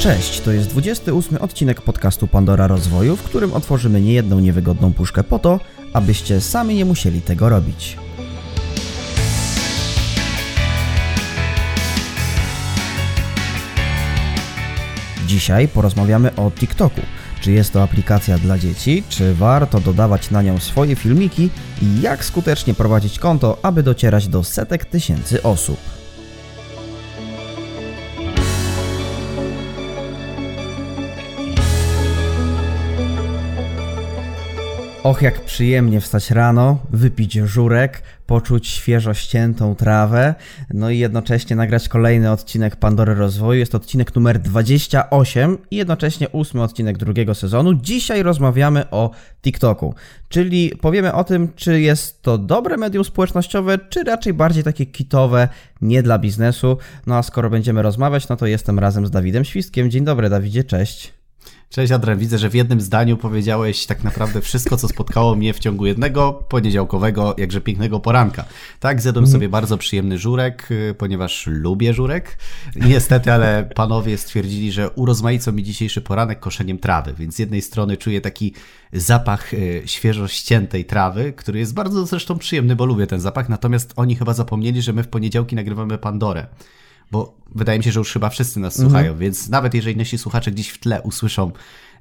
Cześć, to jest 28 odcinek podcastu Pandora Rozwoju, w którym otworzymy niejedną niewygodną puszkę po to, abyście sami nie musieli tego robić. Dzisiaj porozmawiamy o TikToku. Czy jest to aplikacja dla dzieci, czy warto dodawać na nią swoje filmiki i jak skutecznie prowadzić konto, aby docierać do setek tysięcy osób. Och, jak przyjemnie wstać rano, wypić żurek, poczuć świeżo ściętą trawę, no i jednocześnie nagrać kolejny odcinek Pandory Rozwoju. Jest to odcinek numer 28 i jednocześnie ósmy odcinek drugiego sezonu. Dzisiaj rozmawiamy o TikToku, czyli powiemy o tym, czy jest to dobre medium społecznościowe, czy raczej bardziej takie kitowe, nie dla biznesu. No a skoro będziemy rozmawiać, no to jestem razem z Dawidem Świstkiem. Dzień dobry, Dawidzie, cześć. Cześć Adrian, widzę, że w jednym zdaniu powiedziałeś tak naprawdę wszystko, co spotkało mnie w ciągu jednego poniedziałkowego, jakże pięknego poranka. Tak, zjadłem mm. sobie bardzo przyjemny żurek, y, ponieważ lubię żurek. Niestety, ale panowie stwierdzili, że urozmaicą mi dzisiejszy poranek koszeniem trawy, więc z jednej strony czuję taki zapach y, świeżo ściętej trawy, który jest bardzo zresztą przyjemny, bo lubię ten zapach, natomiast oni chyba zapomnieli, że my w poniedziałki nagrywamy Pandorę bo wydaje mi się, że już chyba wszyscy nas mhm. słuchają, więc nawet jeżeli nasi słuchacze gdzieś w tle usłyszą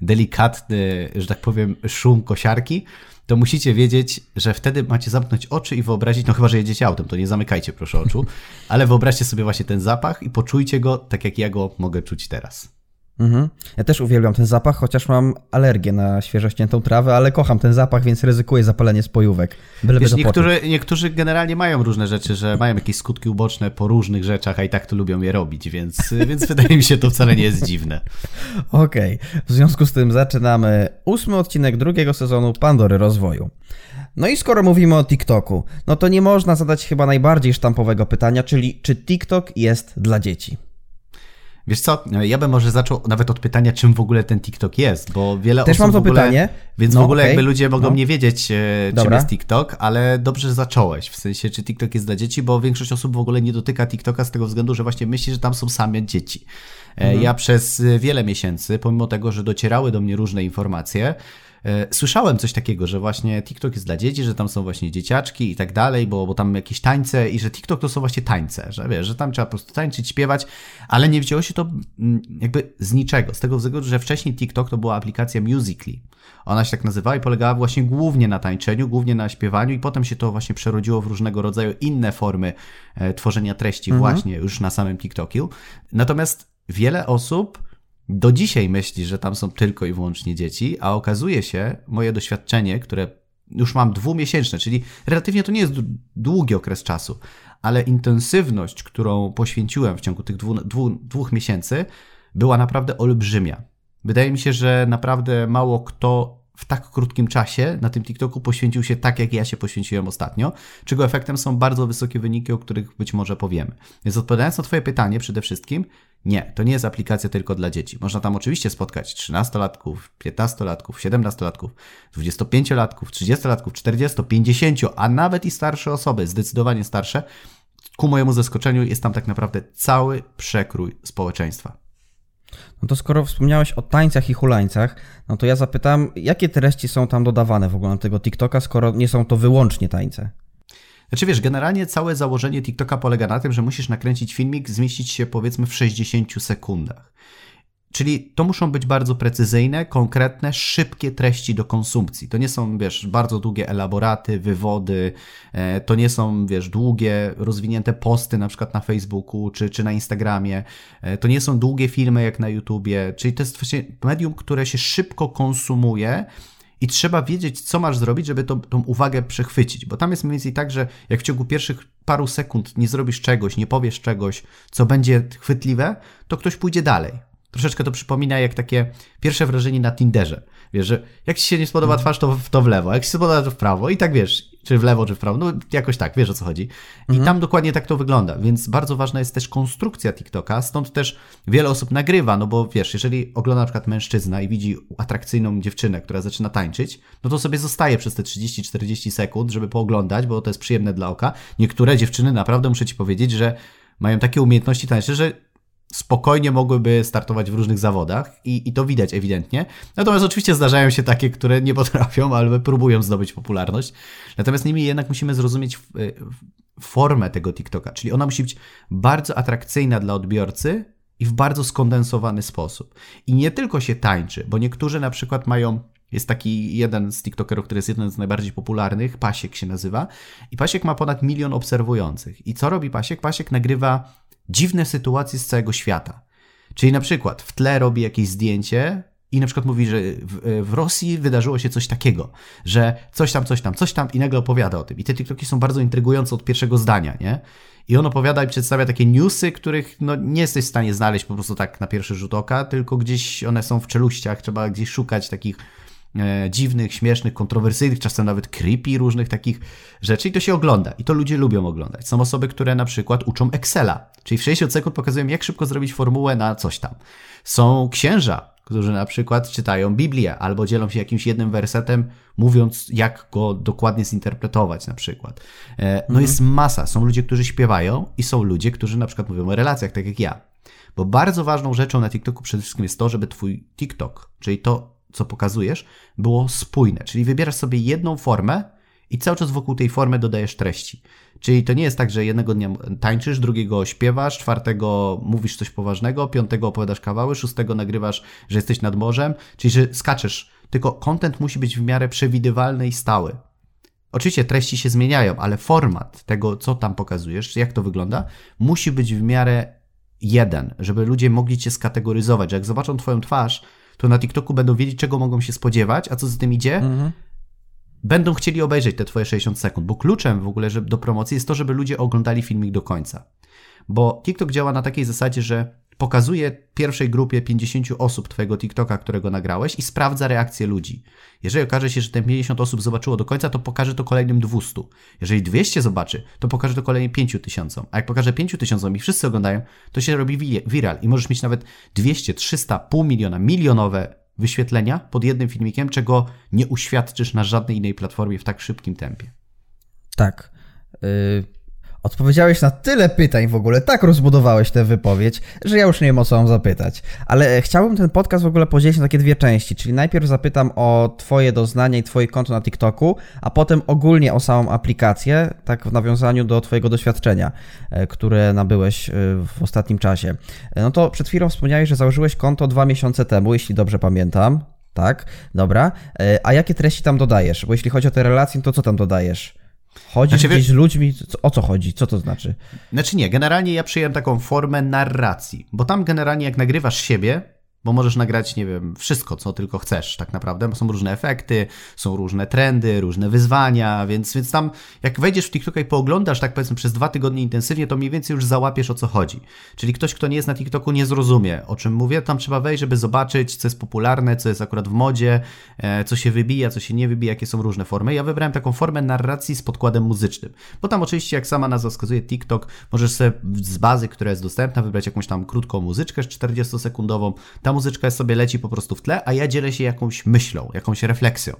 delikatny, że tak powiem, szum kosiarki, to musicie wiedzieć, że wtedy macie zamknąć oczy i wyobrazić, no chyba, że jedziecie autem, to nie zamykajcie proszę oczu, ale wyobraźcie sobie właśnie ten zapach i poczujcie go tak, jak ja go mogę czuć teraz. Mhm. Ja też uwielbiam ten zapach, chociaż mam alergię na świeżo ściętą trawę, ale kocham ten zapach, więc ryzykuję zapalenie spojówek. Wiesz, niektórzy, niektórzy generalnie mają różne rzeczy, że mają jakieś skutki uboczne po różnych rzeczach, a i tak to lubią je robić, więc, więc wydaje mi się, to wcale nie jest dziwne. Okej, okay. w związku z tym zaczynamy ósmy odcinek drugiego sezonu Pandory Rozwoju. No i skoro mówimy o TikToku, no to nie można zadać chyba najbardziej sztampowego pytania, czyli czy TikTok jest dla dzieci? Wiesz co, ja bym może zaczął nawet od pytania, czym w ogóle ten TikTok jest, bo wiele Też osób mam to ogóle, pytanie. Więc no, w ogóle okay. jakby ludzie mogą no. nie wiedzieć, e, czym Dobra. jest TikTok, ale dobrze zacząłeś, w sensie, czy TikTok jest dla dzieci, bo większość osób w ogóle nie dotyka TikToka z tego względu, że właśnie myśli, że tam są same dzieci. E, mhm. Ja przez wiele miesięcy, pomimo tego, że docierały do mnie różne informacje, E, słyszałem coś takiego, że właśnie TikTok jest dla dzieci, że tam są właśnie dzieciaczki i tak dalej, bo, bo tam jakieś tańce i że TikTok to są właśnie tańce, że wiesz, że tam trzeba po prostu tańczyć, śpiewać, ale nie wzięło się to mm, jakby z niczego, z tego względu, że wcześniej TikTok to była aplikacja Musically. Ona się tak nazywała i polegała właśnie głównie na tańczeniu, głównie na śpiewaniu i potem się to właśnie przerodziło w różnego rodzaju inne formy e, tworzenia treści mhm. właśnie już na samym TikToku. Natomiast wiele osób do dzisiaj myśli, że tam są tylko i wyłącznie dzieci, a okazuje się, moje doświadczenie, które już mam dwumiesięczne, czyli relatywnie to nie jest długi okres czasu, ale intensywność, którą poświęciłem w ciągu tych dwu, dwu, dwóch miesięcy, była naprawdę olbrzymia. Wydaje mi się, że naprawdę mało kto w tak krótkim czasie na tym TikToku poświęcił się tak, jak ja się poświęciłem ostatnio, czego efektem są bardzo wysokie wyniki, o których być może powiemy. Więc odpowiadając na Twoje pytanie przede wszystkim, nie, to nie jest aplikacja tylko dla dzieci. Można tam oczywiście spotkać 13-latków, 15-latków, 17-latków, 25-latków, 30-latków, 40, 50, a nawet i starsze osoby, zdecydowanie starsze. Ku mojemu zaskoczeniu jest tam tak naprawdę cały przekrój społeczeństwa. No to skoro wspomniałeś o tańcach i hulańcach, no to ja zapytam, jakie treści są tam dodawane w ogóle na tego TikToka, skoro nie są to wyłącznie tańce? Znaczy wiesz, generalnie całe założenie TikToka polega na tym, że musisz nakręcić filmik, zmieścić się powiedzmy w 60 sekundach. Czyli to muszą być bardzo precyzyjne, konkretne, szybkie treści do konsumpcji. To nie są, wiesz, bardzo długie elaboraty, wywody, e, to nie są, wiesz, długie, rozwinięte posty na przykład na Facebooku czy, czy na Instagramie, e, to nie są długie filmy jak na YouTubie, czyli to jest właśnie medium, które się szybko konsumuje, i trzeba wiedzieć, co masz zrobić, żeby to, tą uwagę przechwycić. Bo tam jest mniej więcej tak, że jak w ciągu pierwszych paru sekund nie zrobisz czegoś, nie powiesz czegoś, co będzie chwytliwe, to ktoś pójdzie dalej. Troszeczkę to przypomina jak takie pierwsze wrażenie na Tinderze. Wiesz, że jak ci się nie spodoba mhm. twarz, to w, to w lewo, jak ci się spodoba, to w prawo. I tak wiesz, czy w lewo, czy w prawo. No jakoś tak, wiesz o co chodzi. I mhm. tam dokładnie tak to wygląda. Więc bardzo ważna jest też konstrukcja TikToka, stąd też wiele osób nagrywa, no bo wiesz, jeżeli ogląda na przykład mężczyzna i widzi atrakcyjną dziewczynę, która zaczyna tańczyć, no to sobie zostaje przez te 30-40 sekund, żeby pooglądać, bo to jest przyjemne dla oka. Niektóre dziewczyny naprawdę, muszę ci powiedzieć, że mają takie umiejętności tańsze, że spokojnie mogłyby startować w różnych zawodach i, i to widać ewidentnie. Natomiast oczywiście zdarzają się takie, które nie potrafią, ale próbują zdobyć popularność. Natomiast nimi jednak musimy zrozumieć formę tego TikToka, czyli ona musi być bardzo atrakcyjna dla odbiorcy i w bardzo skondensowany sposób. I nie tylko się tańczy, bo niektórzy na przykład mają jest taki jeden z TikTokerów, który jest jeden z najbardziej popularnych, Pasiek się nazywa. I Pasiek ma ponad milion obserwujących. I co robi Pasiek? Pasiek nagrywa dziwne sytuacje z całego świata. Czyli na przykład w tle robi jakieś zdjęcie i na przykład mówi, że w, w, Rosji wydarzyło się coś takiego, że coś tam, coś tam, coś tam i nagle opowiada o tym. I te TikToki są bardzo intrygujące od pierwszego zdania, nie? I on opowiada i przedstawia takie newsy, których no, nie jesteś w stanie znaleźć po prostu tak na pierwszy rzut oka, tylko gdzieś one są w czeluściach, trzeba gdzieś szukać takich e, dziwnych, śmiesznych, kontrowersyjnych, czasem nawet creepy różnych takich rzeczy i to się ogląda. I to ludzie lubią oglądać. Są osoby, które na przykład uczą Excela, czyli w 60 sekund pokazują, jak szybko zrobić formułę na coś tam. Są księża, którzy na przykład czytają Biblię albo dzielą się jakimś jednym wersetem, mówiąc, jak go dokładnie zinterpretować, na przykład. E, no mhm. jest masa. Są ludzie, którzy śpiewają i są ludzie, którzy na przykład mówią o relacjach, tak jak ja. Bo bardzo ważną rzeczą na TikToku przede wszystkim jest to, żeby twój TikTok, czyli to, co pokazujesz, było spójne. Czyli wybierasz sobie jedną formę i cały czas wokół tej formy dodajesz treści. Czyli to nie jest tak, że jednego dnia tańczysz, drugiego śpiewasz, czwartego mówisz coś poważnego, piątego opowiadasz kawały, szóstego nagrywasz, że jesteś nad morzem, czyli że skaczesz. Tylko content musi być w miarę przewidywalny i stały. Oczywiście treści się zmieniają, ale format tego, co tam pokazujesz, jak to wygląda, musi być w miarę jeden, żeby ludzie mogli cię skategoryzować, że jak zobaczą twoją twarz, to na TikToku będą wiedzieć, czego mogą się spodziewać, a co za tym idzie, mhm będą chcieli obejrzeć te twoje 60 sekund, bo kluczem w ogóle do promocji jest to, żeby ludzie oglądali filmik do końca. Bo TikTok działa na takiej zasadzie, że pokazuje pierwszej grupie 50 osób Twojego TikToka, którego nagrałeś i sprawdza reakcję ludzi. Jeżeli okaże się, że te 50 osób zobaczyło do końca, to pokaże to kolejnym 200. Jeżeli 200 zobaczy, to pokaże to kolejnym 5000. A jak pokaże 5000 i wszyscy oglądają, to się robi viral i możesz mieć nawet 200, 300, pół miliona, milionowe wyświetlenia pod jednym filmikiem, czego nie uświadczysz na żadnej innej platformie w tak szybkim tempie. Tak. Y, Odpowiedziałeś na tyle pytań w ogóle, tak rozbudowałeś tę wypowiedź, że ja już nie wiem o co mam zapytać. Ale chciałbym ten podcast w ogóle podzielić na takie dwie części, czyli najpierw zapytam o Twoje doznania i Twoje konto na TikToku, a potem ogólnie o samą aplikację, tak w nawiązaniu do Twojego doświadczenia, e, które nabyłeś e, w ostatnim czasie. E, no to przed chwilą wspomniałeś, że założyłeś konto dwa miesiące temu, jeśli dobrze pamiętam. Tak, dobra. A jakie treści tam dodajesz? Bo jeśli chodzi o te relacje, to co tam dodajesz? Chodzi znaczy, gdzieś z ludźmi, o co chodzi? Co to znaczy? Znaczy nie, generalnie ja przyjąłem taką formę narracji, bo tam generalnie jak nagrywasz siebie, bo możesz nagrać, nie wiem, wszystko, co tylko chcesz, tak naprawdę, bo są różne efekty, są różne trendy, różne wyzwania, więc, więc tam, jak wejdziesz w TikToka i pooglądasz, tak powiedzmy, przez dwa tygodnie intensywnie, to mniej więcej już załapiesz o co chodzi. Czyli ktoś, kto nie jest na TikToku, nie zrozumie, o czym mówię. Tam trzeba wejść, żeby zobaczyć, co jest popularne, co jest akurat w modzie, e, co się wybija, co się nie wybija, jakie są różne formy. Ja wybrałem taką formę narracji z podkładem muzycznym, bo tam oczywiście, jak sama nazwa wskazuje, TikTok, możesz sobie z bazy, która jest dostępna, wybrać jakąś tam krótką muzyczkę 40-sekundową. Tam muzyczka sobie leci po prostu w tle, a ja dzielę się jakąś myślą, jakąś refleksją.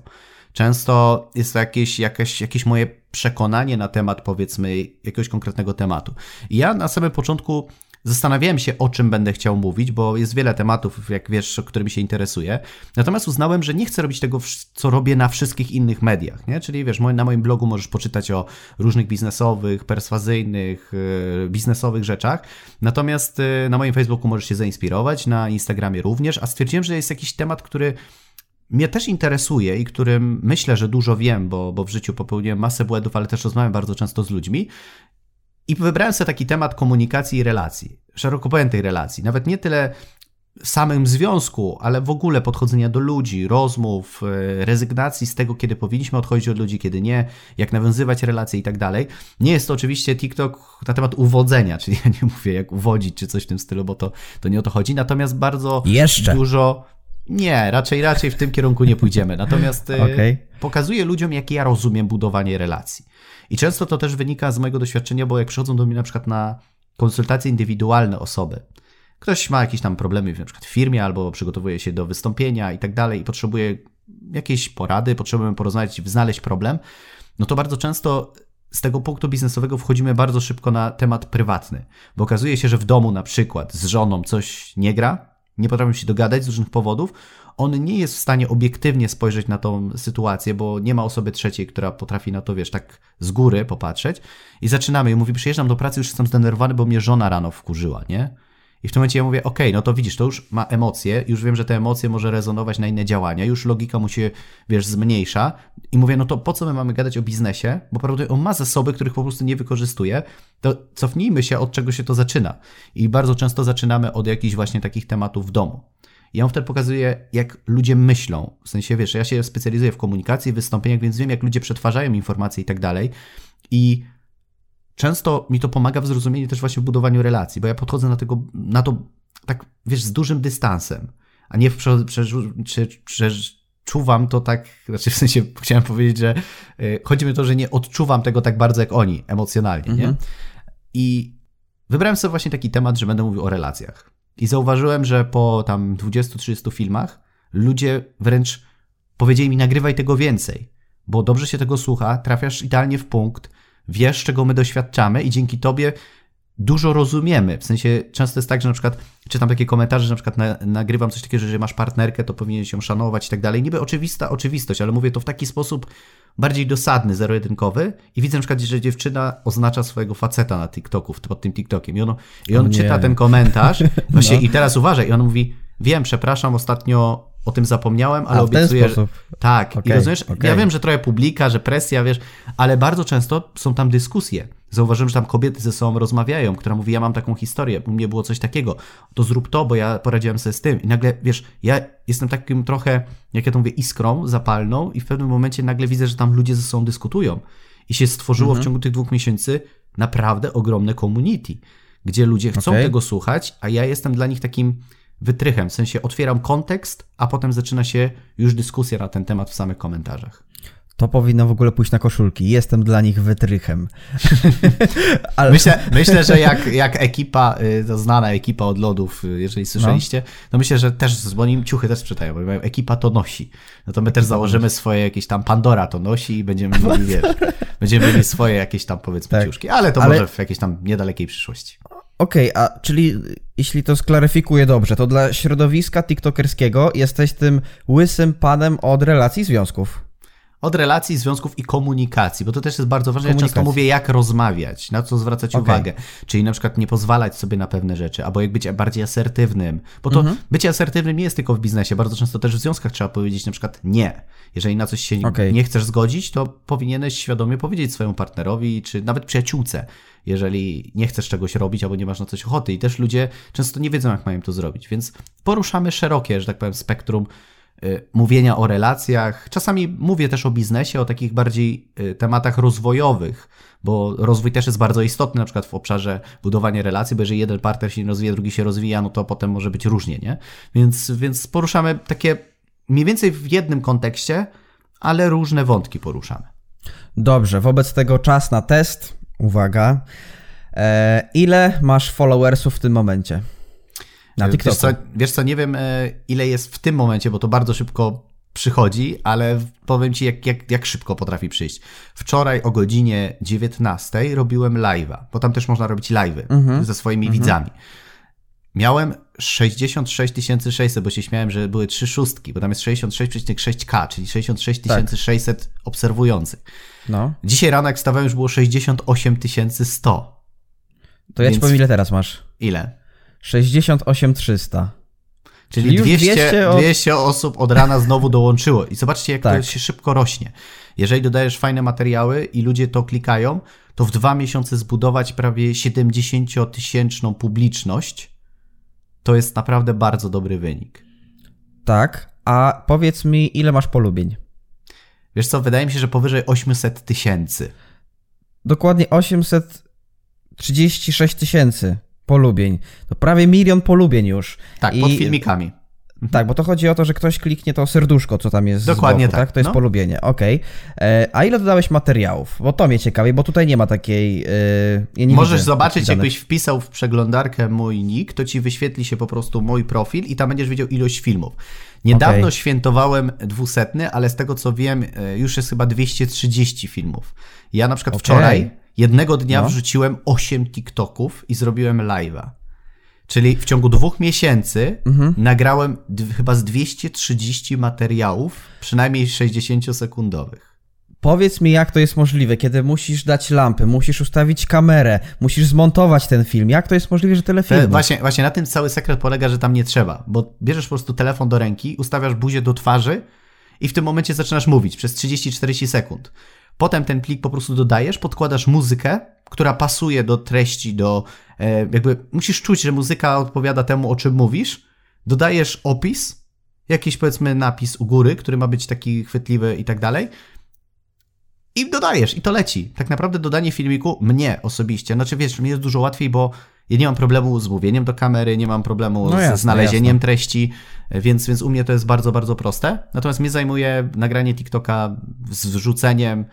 Często jest to jakieś, jakieś, jakieś moje przekonanie na temat, powiedzmy, jakiegoś konkretnego tematu. I ja na samym początku Zastanawiałem się, o czym będę chciał mówić, bo jest wiele tematów, jak wiesz, którymi się interesuję. Natomiast uznałem, że nie chcę robić tego, co robię na wszystkich innych mediach, nie? Czyli wiesz, na moim blogu możesz poczytać o różnych biznesowych, perswazyjnych, e, biznesowych rzeczach. Natomiast e, na moim Facebooku możesz się zainspirować, na Instagramie również, a stwierdziłem, że jest jakiś temat, który mnie też interesuje i którym myślę, że dużo wiem, bo, bo w życiu popełniłem masę błędów, ale też rozmawiam bardzo często z ludźmi. I wybrałem sobie taki temat komunikacji i relacji, szeroko pojętej relacji. Nawet nie tyle samym związku, ale w ogóle podchodzenia do ludzi, rozmów, e, rezygnacji z tego, kiedy powinniśmy odchodzić od ludzi, kiedy nie, jak nawiązywać relacje i tak dalej. Nie jest to oczywiście TikTok na temat uwodzenia, czyli ja nie mówię jak uwodzić czy coś w tym stylu, bo to, to nie o to chodzi, natomiast bardzo Jeszcze. dużo... Nie, raczej raczej w tym kierunku nie pójdziemy. Natomiast e, okay. pokazuję ludziom, jak ja rozumiem budowanie relacji. I często to też wynika z mojego doświadczenia, bo jak przychodzą do mnie na przykład na konsultacje indywidualne osoby, ktoś ma jakieś tam problemy na przykład w firmie albo przygotowuje się do wystąpienia i tak dalej i potrzebuje jakiejś porady, potrzebujemy porozmawiać, znaleźć problem, no to bardzo często z tego punktu biznesowego wchodzimy bardzo szybko na temat prywatny, bo okazuje się, że w domu na przykład z żoną coś nie gra, nie potrafią się dogadać z różnych powodów, on nie jest w stanie obiektywnie spojrzeć na tą sytuację, bo nie ma osoby trzeciej, która potrafi na to, wiesz, tak z góry popatrzeć. I zaczynamy. I mówi, przyjeżdżam do pracy, już jestem zdenerwowany, bo mnie żona rano wkurzyła, nie? I w tym momencie ja mówię, ok, no to widzisz, to już ma emocje, już wiem, że te emocje może rezonować na inne działania, już logika mu się, wiesz, zmniejsza. I mówię, no to po co my mamy gadać o biznesie? Bo prawdopodobnie on ma zasoby, których po prostu nie wykorzystuje. To cofnijmy się, od czego się to zaczyna. I bardzo często zaczynamy od jakichś właśnie takich tematów w domu. I on wtedy pokazuje, jak ludzie myślą. W sensie, wiesz, ja się specjalizuję w komunikacji, wystąpieniach, więc wiem, jak ludzie przetwarzają informacje i tak dalej. I często mi to pomaga w zrozumieniu też właśnie w budowaniu relacji, bo ja podchodzę na, tego, na to tak, wiesz, z dużym dystansem, a nie przeczuwam to tak, znaczy w sensie chciałem powiedzieć, że y, chodzi mi o to, że nie odczuwam tego tak bardzo jak oni emocjonalnie, mhm. nie? I wybrałem sobie właśnie taki temat, że będę mówił o relacjach. I zauważyłem, że po tam 20-30 filmach ludzie wręcz powiedzieli mi, nagrywaj tego więcej, bo dobrze się tego słucha, trafiasz idealnie w punkt, wiesz, czego my doświadczamy i dzięki tobie dużo rozumiemy. W sensie często jest tak, że na przykład czytam takie komentarze, że na przykład na, nagrywam coś takiego, że jeżeli masz partnerkę, to powinieneś ją szanować i tak dalej. Niby oczywista oczywistość, ale mówię to w taki sposób bardziej dosadny, zero-jedynkowy i widzę na przykład, że dziewczyna oznacza swojego faceta na TikToku, pod tym TikTokiem i, ono, i on czyta ten komentarz właśnie no. i teraz uważaj i on mówi, wiem, przepraszam, ostatnio o tym zapomniałem, ale A, obiecuję, że... Tak, okay, i rozumiesz, okay. ja wiem, że trochę publika, że presja, wiesz, ale bardzo często są tam dyskusje. Zauważyłem, że tam kobiety ze sobą rozmawiają, która mówi, ja mam taką historię, u mnie było coś takiego, to zrób to, bo ja poradziłem sobie z tym. I nagle, wiesz, ja jestem takim trochę, jak ja to mówię, iskrą zapalną i w pewnym momencie nagle widzę, że tam ludzie ze sobą dyskutują. I się stworzyło mhm. w ciągu tych dwóch miesięcy naprawdę ogromne community, gdzie ludzie chcą okay. tego słuchać, a ja jestem dla nich takim wytrychem, w sensie otwieram kontekst, a potem zaczyna się już dyskusja na ten temat w samych komentarzach. To powinno w ogóle pójść na koszulki. Jestem dla nich wytrychem. Ale... Myślę, myślę, że jak, jak ekipa, y, to znana ekipa od lodów, y, jeżeli słyszeliście, no. to myślę, że też, bo oni ciuchy też sprzedają, bo ekipa to nosi. No to my też założymy swoje jakieś tam Pandora to nosi i będziemy mieli, wiesz, będziemy mieli swoje jakieś tam powiedzmy tak. ciuszki, ale to ale... może w jakiejś tam niedalekiej przyszłości. Okej, okay, a czyli jeśli to sklaryfikuję dobrze, to dla środowiska tiktokerskiego jesteś tym łysym panem od relacji związków. Od relacji, związków i komunikacji, bo to też jest bardzo ważne. Ja często mówię, jak rozmawiać, na co zwracać okay. uwagę. Czyli na przykład nie pozwalać sobie na pewne rzeczy, albo jak być bardziej asertywnym. Bo to mhm. bycie asertywnym nie jest tylko w biznesie. Bardzo często też w związkach trzeba powiedzieć na przykład nie. Jeżeli na coś się okay. nie chcesz zgodzić, to powinieneś świadomie powiedzieć swojemu partnerowi, czy nawet przyjaciółce, jeżeli nie chcesz czegoś robić albo nie masz na coś ochoty. I też ludzie często nie wiedzą, jak mają to zrobić. Więc poruszamy szerokie, że tak powiem, spektrum mówienia o relacjach. Czasami mówię też o biznesie, o takich bardziej y, tematach rozwojowych, bo rozwój też jest bardzo istotny, na przykład w obszarze budowania relacji, bo jeżeli jeden partner się nie rozwija, drugi się rozwija, no to potem może być różnie, nie? Więc, więc poruszamy takie mniej więcej w jednym kontekście, ale różne wątki poruszamy. Dobrze, wobec tego czas na test. Uwaga. E, ile masz followersów w tym momencie? Na TikToku. Wiesz co, wiesz co, nie wiem e, ile jest w tym momencie, bo to bardzo szybko przychodzi, ale powiem Ci, jak, jak, jak szybko potrafi przyjść. Wczoraj o godzinie 19 robiłem live'a, bo tam też można robić live'y mhm. ze swoimi mhm. widzami. Miałem 66 600, bo się śmiałem, że były trzy szóstki, bo tam jest 66,6K, czyli 66 600 tak. obserwujących. No. Dzisiaj rano, jak wstawałem, już było 68 100. To ja Więc... ci powiem, ile teraz masz. Ile? 68 300. Czyli, Czyli 200, 200, od... 200, osób od rana znowu dołączyło. I zobaczcie, jak tak. to się szybko rośnie. Jeżeli dodajesz fajne materiały i ludzie to klikają, to w dwa miesiące zbudować prawie 70-tysięczną publiczność to jest naprawdę bardzo dobry wynik. Tak, a powiedz mi, ile masz polubień? Wiesz co, wydaje mi się, że powyżej 800 tysięcy. Dokładnie 836 tysięcy polubień. To prawie milion polubień już. Tak, I pod filmikami. Tak, bo to chodzi o to, że ktoś kliknie to serduszko, co tam jest Dokładnie boku, tak. tak. To jest no. polubienie, okej. Okay. A ile dodałeś materiałów? Bo to mnie ciekawi, bo tutaj nie ma takiej... Yy, nie Możesz zobaczyć, jakbyś wpisał w przeglądarkę mój nick, to ci wyświetli się po prostu mój profil i tam będziesz widział ilość filmów. Niedawno Okej. świętowałem dwusetny, ale z tego co wiem, e, już jest chyba 230 filmów. Ja na przykład Okej. wczoraj, jednego dnia No. wrzuciłem 8 TikToków i zrobiłem live'a. Czyli w ciągu dwóch miesięcy Mhm. nagrałem chyba z 230 materiałów, przynajmniej 60-sekundowych. Powiedz mi, jak to jest możliwe, kiedy musisz dać lampy, musisz ustawić kamerę, musisz zmontować ten film. Jak to jest możliwe, że tyle Te, filmów? właśnie, właśnie na tym cały sekret polega, że tam nie trzeba, bo bierzesz po prostu telefon do ręki, ustawiasz buzię do twarzy i w tym momencie zaczynasz mówić przez 30-40 sekund. Potem ten plik po prostu dodajesz, podkładasz muzykę, która pasuje do treści, do e, jakby musisz czuć, że muzyka odpowiada temu, o czym mówisz. Dodajesz opis, jakiś powiedzmy napis u góry, który ma być taki chwytliwy i tak dalej. I dodajesz, i to leci. Tak naprawdę dodanie filmiku mnie osobiście, znaczy wiesz, mi jest dużo łatwiej, bo ja nie mam problemu z mówieniem do kamery, nie mam problemu No jasne, znalezieniem jasne. treści, więc, więc u mnie to jest bardzo, bardzo proste. Natomiast mnie zajmuje nagranie TikToka z wrzuceniem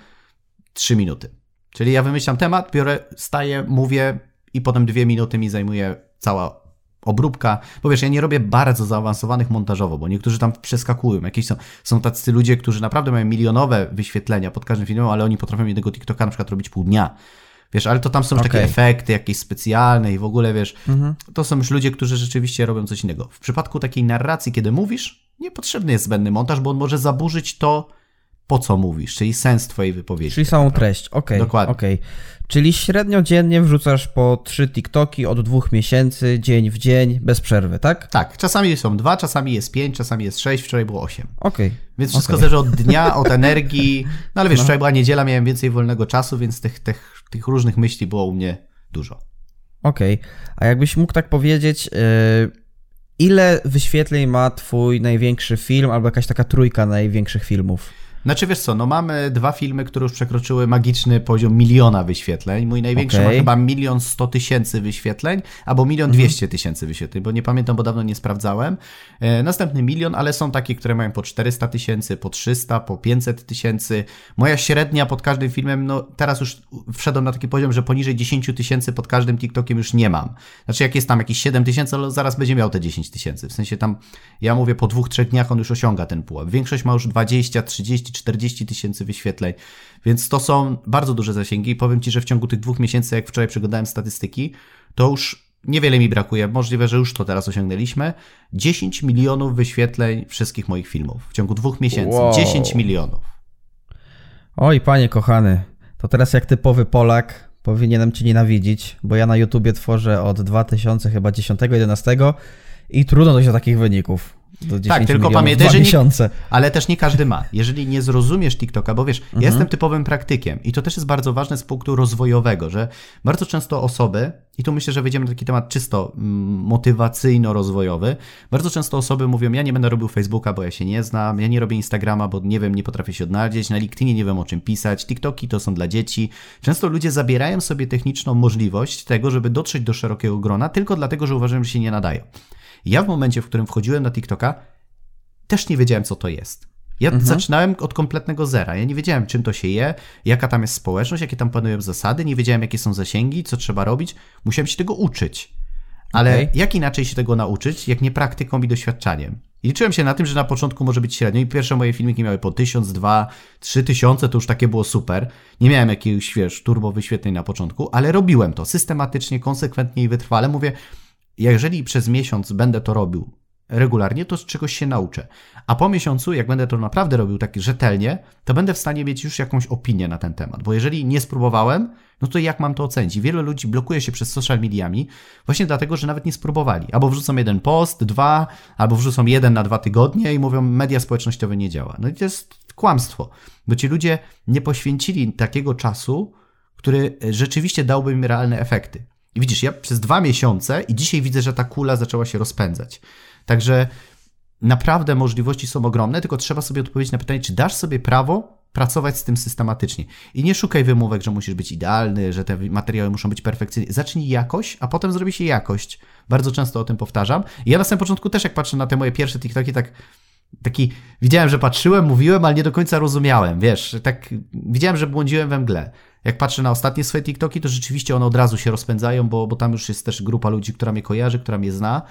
3 minuty. Czyli ja wymyślam temat, biorę, staję, mówię i potem dwie minuty mi zajmuje cała obróbka, bo wiesz, ja nie robię bardzo zaawansowanych montażowo, bo niektórzy tam przeskakują, jakieś są, są tacy ludzie, którzy naprawdę mają milionowe wyświetlenia pod każdym filmem, ale oni potrafią jednego TikToka na przykład robić pół dnia. Wiesz, ale to tam są już takie Okej. efekty jakieś specjalne i w ogóle, wiesz, Mhm. to są już ludzie, którzy rzeczywiście robią coś innego. W przypadku takiej narracji, kiedy mówisz, niepotrzebny jest zbędny montaż, bo on może zaburzyć to, po co mówisz, czyli sens twojej wypowiedzi. Czyli samą treść, okej. Dokładnie. okej. Czyli średnio dziennie wrzucasz po trzy TikToki od dwóch miesięcy, dzień w dzień, bez przerwy, tak? Tak, czasami są dwa, czasami jest pięć, czasami jest sześć, wczoraj było osiem. Okej. Więc wszystko zależy od dnia, od energii. No ale wiesz, wczoraj była niedziela, miałem więcej wolnego czasu, więc tych, tych, tych różnych myśli było u mnie dużo. Okej. A jakbyś mógł tak powiedzieć, yy, ile wyświetleń ma twój największy film, albo jakaś taka trójka największych filmów? Znaczy wiesz co, no mamy dwa filmy, które już przekroczyły magiczny poziom miliona wyświetleń. Mój największy Okej. ma chyba milion sto tysięcy wyświetleń, albo milion dwieście tysięcy wyświetleń, bo nie pamiętam, bo dawno nie sprawdzałem. E, następny milion, ale są takie, które mają po 400 tysięcy, po 300, po 500 tysięcy. Moja średnia pod każdym filmem, no teraz już wszedłem na taki poziom, że poniżej 10 tysięcy pod każdym TikTokiem już nie mam. Znaczy jak jest tam jakieś 7 tysięcy, ale zaraz będzie miał te 10 tysięcy. W sensie tam, ja mówię, po dwóch, trzech dniach on już osiąga ten pułap. Większość ma już 20, 30, 40 tysięcy wyświetleń, więc to są bardzo duże zasięgi i powiem Ci, że w ciągu tych dwóch miesięcy, jak wczoraj przeglądałem statystyki, to już niewiele mi brakuje, możliwe, że już to teraz osiągnęliśmy, 10 milionów wyświetleń wszystkich moich filmów w ciągu dwóch miesięcy. Wow. 10 milionów. Oj, panie kochany, to teraz jak typowy Polak powinienem cię nienawidzić, bo ja na YouTubie tworzę od 2000 chyba 10-11 i trudno dojść do takich wyników. Do 10 Tak, tylko pamiętaj, że nie-. Ale też nie każdy ma. Jeżeli nie zrozumiesz TikToka, bo wiesz, Mhm. ja jestem typowym praktykiem i to też jest bardzo ważne z punktu rozwojowego, że bardzo często osoby, i tu myślę, że wejdziemy na taki temat czysto mm, motywacyjno-rozwojowy, bardzo często osoby mówią, ja nie będę robił Facebooka, bo ja się nie znam, ja nie robię Instagrama, bo nie wiem, nie potrafię się odnaleźć, na LinkedInie nie wiem o czym pisać, TikToki to są dla dzieci. Często ludzie zabierają sobie techniczną możliwość tego, żeby dotrzeć do szerokiego grona, tylko dlatego, że uważają, że się nie nadają. Ja w momencie, w którym wchodziłem na TikToka, też nie wiedziałem, co to jest. Ja zaczynałem od kompletnego zera. Ja nie wiedziałem, czym to się je, jaka tam jest społeczność, jakie tam panują zasady, nie wiedziałem, jakie są zasięgi, co trzeba robić. Musiałem się tego uczyć. Ale Okej. jak inaczej się tego nauczyć, jak nie praktyką i doświadczaniem? I liczyłem się na tym, że na początku może być średnio i pierwsze moje filmiki miały po 1000, 2, 3000, to już takie było super. Nie miałem jakiegoś, wiesz, turbo wyświetleń na początku, ale robiłem to systematycznie, konsekwentnie i wytrwale. Mówię, jeżeli przez miesiąc będę to robił regularnie, to z czegoś się nauczę. A po miesiącu, jak będę to naprawdę robił tak rzetelnie, to będę w stanie mieć już jakąś opinię na ten temat. Bo jeżeli nie spróbowałem, no to jak mam to ocenić? Wielu ludzi blokuje się przez social mediami właśnie dlatego, że nawet nie spróbowali. Albo wrzucą jeden post, dwa, albo wrzucą jeden na dwa tygodnie i mówią, media społecznościowe nie działa. No i to jest kłamstwo, bo ci ludzie nie poświęcili takiego czasu, który rzeczywiście dałby im realne efekty. I widzisz, ja przez dwa miesiące i dzisiaj widzę, że ta kula zaczęła się rozpędzać. Także naprawdę możliwości są ogromne, tylko trzeba sobie odpowiedzieć na pytanie, czy dasz sobie prawo pracować z tym systematycznie. I nie szukaj wymówek, że musisz być idealny, że te materiały muszą być perfekcyjne. Zacznij jakość, a potem zrobi się jakość. Bardzo często o tym powtarzam. I ja na samym początku też, jak patrzę na te moje pierwsze TikToki, tak taki, widziałem, że patrzyłem, mówiłem, ale nie do końca rozumiałem, wiesz, tak widziałem, że błądziłem we mgle. Jak patrzę na ostatnie swoje TikToki, to rzeczywiście one od razu się rozpędzają, bo, bo tam już jest też grupa ludzi, która mnie kojarzy, która mnie zna.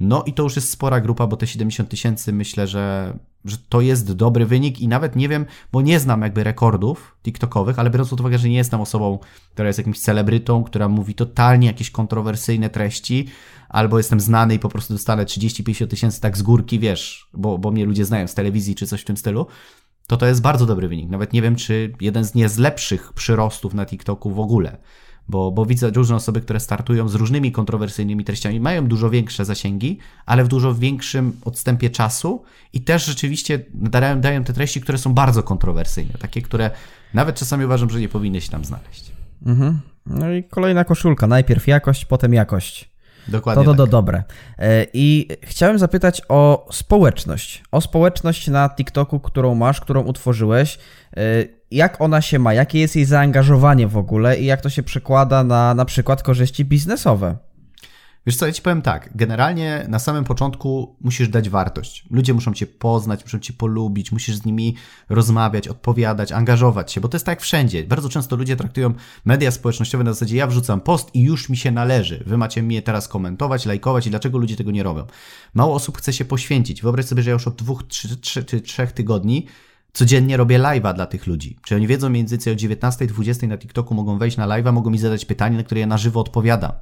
No i to już jest spora grupa, bo te 70 tysięcy myślę, że, że to jest dobry wynik i nawet nie wiem, bo nie znam jakby rekordów TikTokowych, ale biorąc pod uwagę, że nie jestem osobą, która jest jakimś celebrytą, która mówi totalnie jakieś kontrowersyjne treści, albo jestem znany i po prostu dostanę 30-50 tysięcy tak z górki, wiesz, bo, bo mnie ludzie znają z telewizji czy coś w tym stylu, to to jest bardzo dobry wynik. Nawet nie wiem, czy jeden z nie z lepszych przyrostów na TikToku w ogóle bo, bo widzę różne osoby, które startują z różnymi kontrowersyjnymi treściami, mają dużo większe zasięgi, ale w dużo większym odstępie czasu i też rzeczywiście dają, dają te treści, które są bardzo kontrowersyjne, takie, które nawet czasami uważam, że nie powinny się tam znaleźć. Mhm. No i kolejna koszulka, najpierw jakość, potem jakość. Dokładnie. To, to, to tak. dobre. E, I chciałem zapytać o społeczność. O społeczność na TikToku, którą masz, którą utworzyłeś. E, jak ona się ma? Jakie jest jej zaangażowanie w ogóle i jak to się przekłada na na przykład korzyści biznesowe? Wiesz co, ja ci powiem tak, generalnie na samym początku musisz dać wartość. Ludzie muszą cię poznać, muszą cię polubić, musisz z nimi rozmawiać, odpowiadać, angażować się, bo to jest tak wszędzie. Bardzo często ludzie traktują media społecznościowe na zasadzie ja wrzucam post i już mi się należy. Wy macie mnie teraz komentować, lajkować i dlaczego ludzie tego nie robią. Mało osób chce się poświęcić. Wyobraź sobie, że ja już od dwóch, trzy, trzy, trzy trzech tygodni codziennie robię live'a dla tych ludzi. Czy oni wiedzą więcej o 19-20 na TikToku mogą wejść na live'a, mogą mi zadać pytanie, na które ja na żywo odpowiadam.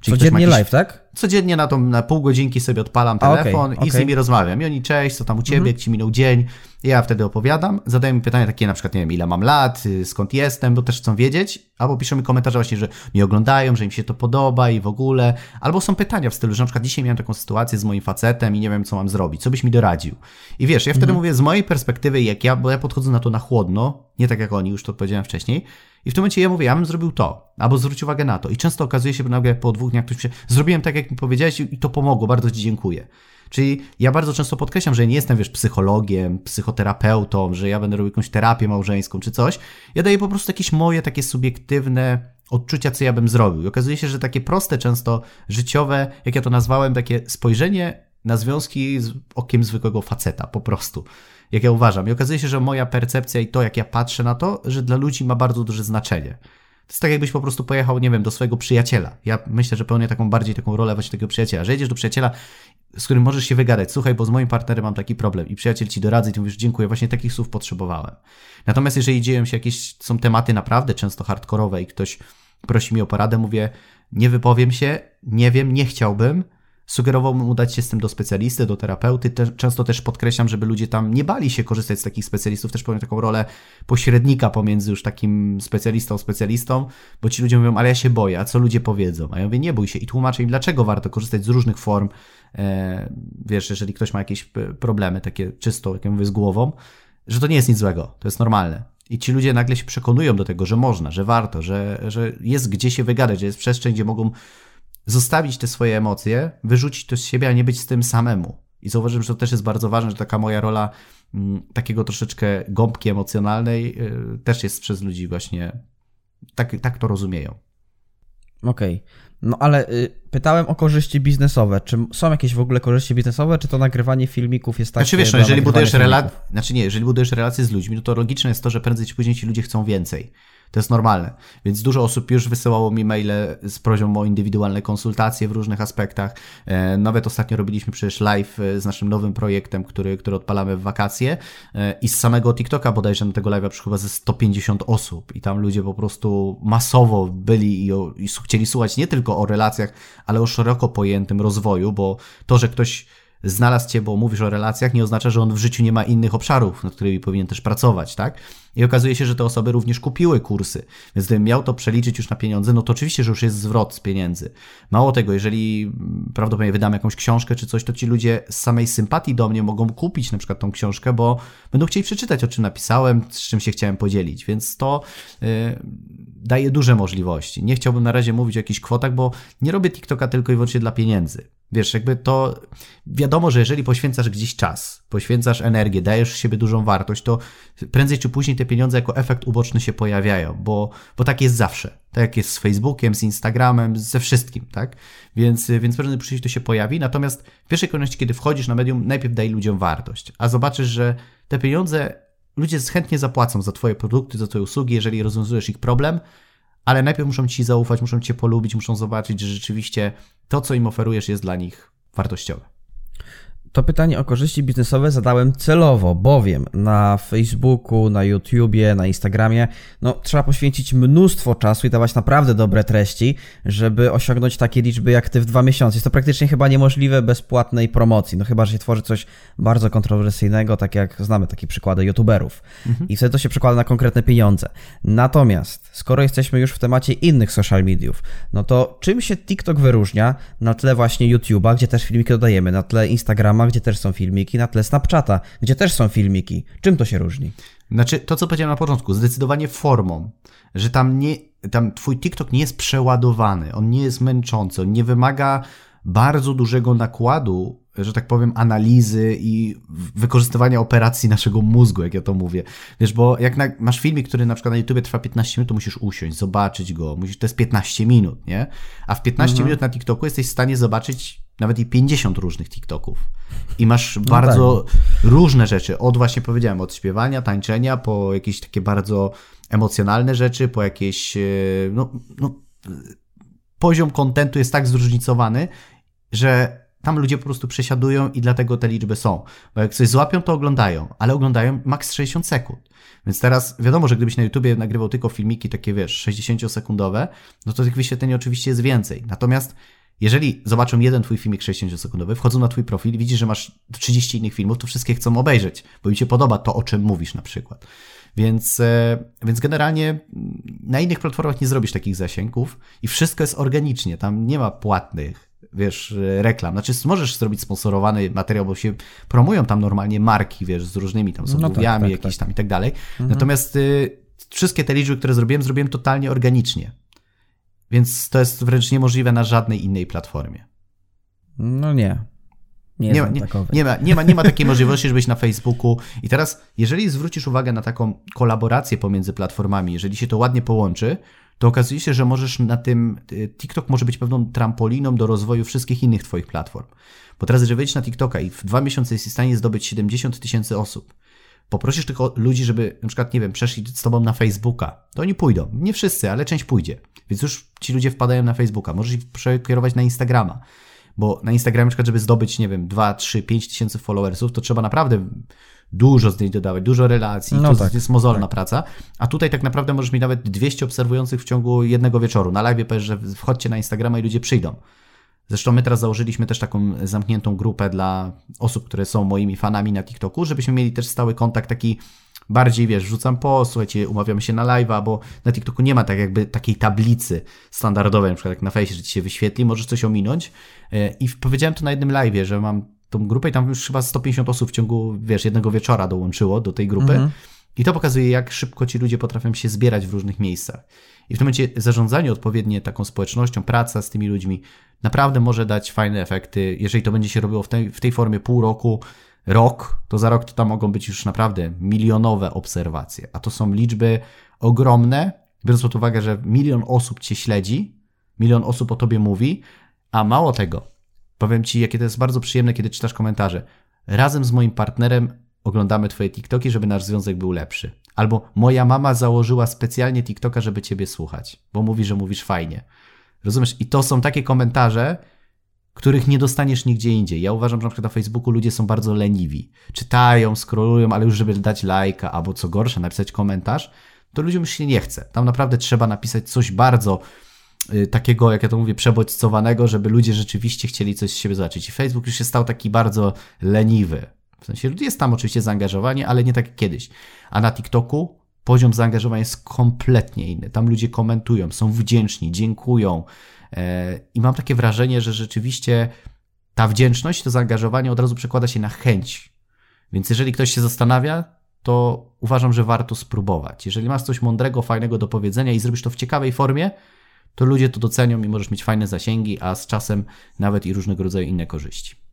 Czyli Codziennie jakiś... live, tak? Codziennie na, tą, na pół godzinki sobie odpalam telefon okay, i okay. z nimi rozmawiam. I oni, cześć, co tam u ciebie, mhm. jak ci minął dzień. Ja wtedy opowiadam, zadaję mi pytania takie na przykład, nie wiem, ile mam lat, y, skąd jestem, bo też chcą wiedzieć, albo piszą mi komentarze właśnie, że mi oglądają, że im się to podoba i w ogóle, albo są pytania w stylu, że na przykład dzisiaj miałem taką sytuację z moim facetem i nie wiem, co mam zrobić, co byś mi doradził. I wiesz, ja wtedy mhm. mówię z mojej perspektywy, jak ja, bo ja podchodzę na to na chłodno, nie tak jak oni, już to powiedziałem wcześniej, i w tym momencie ja mówię, ja bym zrobił to, albo zwróć uwagę na to. I często okazuje się, że nagle po dwóch dniach ktoś się, zrobiłem tak, jak mi powiedziałeś i to pomogło, bardzo Ci dziękuję. Czyli ja bardzo często podkreślam, że nie jestem, wiesz, psychologiem, psychoterapeutą, że ja będę robił jakąś terapię małżeńską czy coś. Ja daję po prostu jakieś moje takie subiektywne odczucia, co ja bym zrobił. I okazuje się, że takie proste, często życiowe, jak ja to nazwałem, takie spojrzenie na związki z okiem zwykłego faceta, po prostu. Jak ja uważam. I okazuje się, że moja percepcja i to, jak ja patrzę na to, że dla ludzi ma bardzo duże znaczenie. To jest tak, jakbyś po prostu pojechał, nie wiem, do swojego przyjaciela. Ja myślę, że pełnię taką bardziej taką rolę właśnie takiego przyjaciela, że jedziesz do przyjaciela, z którym możesz się wygadać. Słuchaj, bo z moim partnerem mam taki problem i przyjaciel ci doradza i ty mówisz, dziękuję, właśnie takich słów potrzebowałem. Natomiast jeżeli dzieją się jakieś, są tematy naprawdę często hardkorowe i ktoś prosi mi o poradę, mówię, nie wypowiem się, nie wiem, nie chciałbym, Sugerowałbym udać się z tym do specjalisty, do terapeuty. Te, często też podkreślam, żeby ludzie tam nie bali się korzystać z takich specjalistów. Też powiem taką rolę pośrednika pomiędzy już takim specjalistą, specjalistą, bo ci ludzie mówią, ale ja się boję, a co ludzie powiedzą? A ja mówię, nie bój się i tłumaczę im, dlaczego warto korzystać z różnych form. E, wiesz, jeżeli ktoś ma jakieś problemy takie czysto, jak ja mówię, z głową, że to nie jest nic złego, to jest normalne. I ci ludzie nagle się przekonują do tego, że można, że warto, że, że jest gdzie się wygadać, że jest przestrzeń, gdzie mogą zostawić te swoje emocje, wyrzucić to z siebie, a nie być z tym samemu. I zauważyłem, że to też jest bardzo ważne, że taka moja rola m, mm, takiego troszeczkę gąbki emocjonalnej y, też jest przez ludzi właśnie, tak, tak to rozumieją. Okej. Okay. No ale y, pytałem o korzyści biznesowe. Czy są jakieś w ogóle korzyści biznesowe, czy to nagrywanie filmików jest tak? Znaczy wiesz, no, jeżeli budujesz relacje, znaczy nie, jeżeli budujesz relacje z ludźmi, no to logiczne jest to, że prędzej czy później ci ludzie chcą więcej. To jest normalne. Więc dużo osób już wysyłało mi maile z prośbą o indywidualne konsultacje w różnych aspektach. E, nawet ostatnio robiliśmy przecież live e, z naszym nowym projektem, który, który odpalamy w wakacje e, i z samego TikToka bodajże na tego live'a przyszło chyba ze 150 osób i tam ludzie po prostu masowo byli i, o, i chcieli słuchać nie tylko o relacjach, ale o szeroko pojętym rozwoju, bo to, że ktoś znalazł cię, bo mówisz o relacjach, nie oznacza, że on w życiu nie ma innych obszarów, nad którymi powinien też pracować, tak? I okazuje się, że te osoby również kupiły kursy. Więc gdybym miał to przeliczyć już na pieniądze, no to oczywiście, że już jest zwrot z pieniędzy. Mało tego, jeżeli prawdopodobnie wydam jakąś książkę czy coś, to ci ludzie z samej sympatii do mnie mogą kupić na przykład tą książkę, bo będą chcieli przeczytać, o czym napisałem, z czym się chciałem podzielić. Więc to yy, daje duże możliwości. Nie chciałbym na razie mówić o jakichś kwotach, bo nie robię TikToka tylko i wyłącznie dla pieniędzy. Wiesz, jakby to wiadomo, że jeżeli poświęcasz gdzieś czas, poświęcasz energię, dajesz siebie dużą wartość, to prędzej czy później te pieniądze jako efekt uboczny się pojawiają, bo, bo tak jest zawsze. Tak jak jest z Facebookiem, z Instagramem, ze wszystkim, tak? Więc, więc prędzej czy później to się pojawi. Natomiast w pierwszej kolejności, kiedy wchodzisz na medium, najpierw daj ludziom wartość, a zobaczysz, że te pieniądze ludzie chętnie zapłacą za Twoje produkty, za Twoje usługi, jeżeli rozwiązujesz ich problem, ale najpierw muszą Ci zaufać, muszą Cię polubić, muszą zobaczyć, że rzeczywiście to, co im oferujesz, jest dla nich wartościowe. To pytanie o korzyści biznesowe zadałem celowo, bowiem na Facebooku, na YouTubie, na Instagramie, no trzeba poświęcić mnóstwo czasu i dawać naprawdę dobre treści, żeby osiągnąć takie liczby jak ty w dwa miesiące. Jest to praktycznie chyba niemożliwe bez płatnej promocji, no chyba, że się tworzy coś bardzo kontrowersyjnego, tak jak znamy takie przykłady YouTuberów. Mhm. I wtedy to się przekłada na konkretne pieniądze. Natomiast, skoro jesteśmy już w temacie innych social mediów, no to czym się TikTok wyróżnia na tle właśnie YouTube'a, gdzie też filmiki dodajemy, na tle Instagrama, gdzie też są filmiki, na tle Snapchata, gdzie też są filmiki. Czym to się różni? Znaczy, to co powiedziałem na początku, zdecydowanie formą, że tam nie, tam twój TikTok nie jest przeładowany, on nie jest męczący, on nie wymaga bardzo dużego nakładu, że tak powiem, analizy i wykorzystywania operacji naszego mózgu, jak ja to mówię. Wiesz, bo jak na, masz filmik, który na przykład na YouTube trwa 15 minut, to musisz usiąść, zobaczyć go, musisz, to jest 15 minut, nie? A w 15 mhm. minut na TikToku jesteś w stanie zobaczyć nawet i 50 różnych TikToków. I masz no bardzo tak. różne rzeczy. Od właśnie powiedziałem, od śpiewania, tańczenia, po jakieś takie bardzo emocjonalne rzeczy, po jakieś, e, no, no poziom kontentu jest tak zróżnicowany, że tam ludzie po prostu przesiadują i dlatego te liczby są. Bo jak coś złapią, to oglądają, ale oglądają maks 60 sekund. Więc teraz wiadomo, że gdybyś na YouTubie nagrywał tylko filmiki takie, wiesz, 60-sekundowe, no to tych wyświetleń oczywiście jest więcej. Natomiast jeżeli zobaczą jeden twój filmik 60-sekundowy, wchodzą na twój profil i widzisz, że masz 30 innych filmów, to wszystkie chcą obejrzeć, bo im się podoba to, o czym mówisz na przykład. Więc, e, więc generalnie na innych platformach nie zrobisz takich zasięgów i wszystko jest organicznie, tam nie ma płatnych wiesz, reklam. Znaczy, możesz zrobić sponsorowany materiał, bo się promują tam normalnie marki, wiesz, z różnymi tam z no tak, tak, jakieś tak. tam i tak dalej. Mhm. Natomiast y, wszystkie te liczby, które zrobiłem, zrobiłem totalnie organicznie. Więc to jest wręcz niemożliwe na żadnej innej platformie. No nie. Nie, nie, ma, nie, nie, ma, nie, ma, nie ma takiej możliwości, żebyś na Facebooku. I teraz, jeżeli zwrócisz uwagę na taką kolaborację pomiędzy platformami, jeżeli się to ładnie połączy, to okazuje się, że możesz na tym, y, TikTok może być pewną trampoliną do rozwoju wszystkich innych Twoich platform. Bo teraz, jeżeli wejdziesz na TikToka i w dwa miesiące jesteś w stanie zdobyć 70 tysięcy osób, poprosisz tylko ludzi, żeby na przykład, nie wiem, przeszli z Tobą na Facebooka, to oni pójdą. Nie wszyscy, ale część pójdzie. Więc już ci ludzie wpadają na Facebooka. Możesz ich przekierować na Instagrama. Bo na Instagramie, na przykład, żeby zdobyć, nie wiem, 2, 3, 5 tysięcy followersów, to trzeba naprawdę dużo zdjęć dodawać, dużo relacji, no to tak, jest mozolna tak. praca, a tutaj tak naprawdę możesz mieć nawet 200 obserwujących w ciągu jednego wieczoru. Na live powiesz, że wchodźcie na Instagrama i ludzie przyjdą. Zresztą my teraz założyliśmy też taką zamkniętą grupę dla osób, które są moimi fanami na TikToku, żebyśmy mieli też stały kontakt taki bardziej, wiesz, rzucam po, słuchajcie, umawiamy się na live'a, bo na TikToku nie ma tak jakby takiej tablicy standardowej, na przykład jak na fejsie, że ci się wyświetli, możesz coś ominąć. E, I powiedziałem to na jednym live'ie, że mam tą grupę i tam już chyba 150 osób w ciągu, wiesz, jednego wieczora dołączyło do tej grupy. Mhm. I to pokazuje, jak szybko ci ludzie potrafią się zbierać w różnych miejscach. I w tym momencie zarządzanie odpowiednie taką społecznością, praca z tymi ludźmi naprawdę może dać fajne efekty. Jeżeli to będzie się robiło w tej, w tej formie pół roku, rok, to za rok to tam mogą być już naprawdę milionowe obserwacje. A to są liczby ogromne, biorąc pod uwagę, że milion osób cię śledzi, milion osób o tobie mówi, a mało tego, powiem ci, jakie to jest bardzo przyjemne, kiedy czytasz komentarze. Razem z moim partnerem oglądamy twoje TikToki, żeby nasz związek był lepszy. Albo moja mama założyła specjalnie TikToka, żeby ciebie słuchać, bo mówi, że mówisz fajnie. Rozumiesz? I to są takie komentarze, których nie dostaniesz nigdzie indziej. Ja uważam, że na przykład na Facebooku ludzie są bardzo leniwi. Czytają, scrollują, ale już żeby dać lajka, albo co gorsza, napisać komentarz, to ludziom już się nie chce. Tam naprawdę trzeba napisać coś bardzo y, takiego, jak ja to mówię, przebodźcowanego, żeby ludzie rzeczywiście chcieli coś z siebie zobaczyć. I Facebook już się stał taki bardzo leniwy. W sensie jest tam oczywiście zaangażowanie, ale nie tak jak kiedyś. A na TikToku poziom zaangażowania jest kompletnie inny. Tam ludzie komentują, są wdzięczni, dziękują, E, I mam takie wrażenie, że rzeczywiście ta wdzięczność, to zaangażowanie od razu przekłada się na chęć. Więc jeżeli ktoś się zastanawia, to uważam, że warto spróbować. Jeżeli masz coś mądrego, fajnego do powiedzenia i zrobisz to w ciekawej formie, to ludzie to docenią i możesz mieć fajne zasięgi, a z czasem nawet i różnego rodzaju inne korzyści.